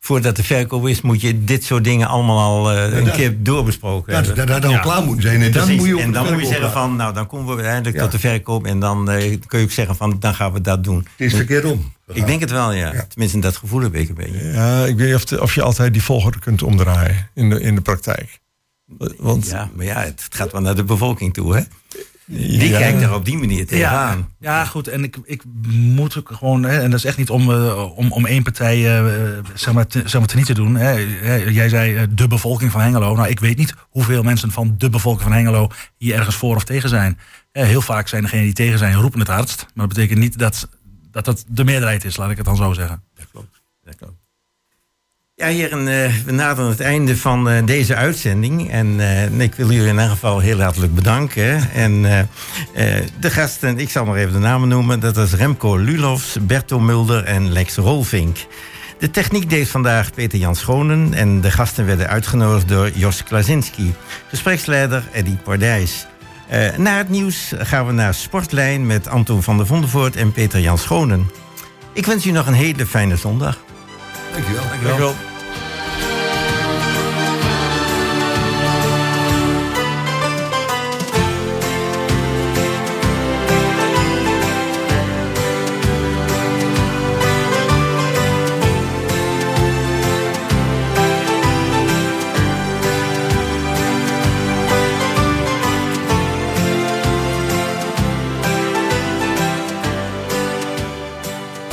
Voordat de verkoop is, moet je dit soort dingen allemaal al eh, een dat- keer doorbesproken Dat, hebben. dat, dat Ja. klaar moet zijn. En dan moet je en dan moet je zeggen van, nou dan komen we uiteindelijk Ja. tot de verkoop en dan eh, kun je ook zeggen van, dan gaan we dat doen. Het is verkeerd om. Ik denk het wel, ja. Tenminste, dat gevoel heb ik een beetje. Ja, ik weet niet of, de- of je altijd die volgorde kunt omdraaien in de, in de praktijk. Want Ja, maar ja, het, het gaat wel naar de bevolking toe, hè? Die Ja. kijkt er op die manier tegenaan. Ja, ja, goed. En ik, ik moet ook gewoon, hè, en dat is echt niet om, eh, om, om één partij eh, zeg maar, te, zeg maar te niet te doen. Hè. Jij zei eh, de bevolking van Hengelo. Nou, ik weet niet hoeveel mensen van de bevolking van Hengelo hier ergens voor of tegen zijn. Heel vaak zijn degenen die tegen zijn, roepen het hardst. Maar dat betekent niet dat dat, dat de meerderheid is, laat ik het dan zo zeggen. Dat klopt. Dat klopt. Ja, heren, eh, we naderen het einde van eh, deze uitzending. En eh, ik wil jullie in ieder geval heel hartelijk bedanken. En eh, eh, de gasten, ik zal maar even de namen noemen. Dat is Remco Lulofs, Berto Mulder en Lex Rolvink. De techniek deed vandaag Peter Jan Schonen. En de gasten werden uitgenodigd door Jos Klazinski. Gespreksleider Eddie Pardijs. Eh, na het nieuws gaan we naar Sportlijn met Anton van der Vondervoort en Peter Jan Schonen. Ik wens u nog een hele fijne zondag. Dankjewel. Dankjewel.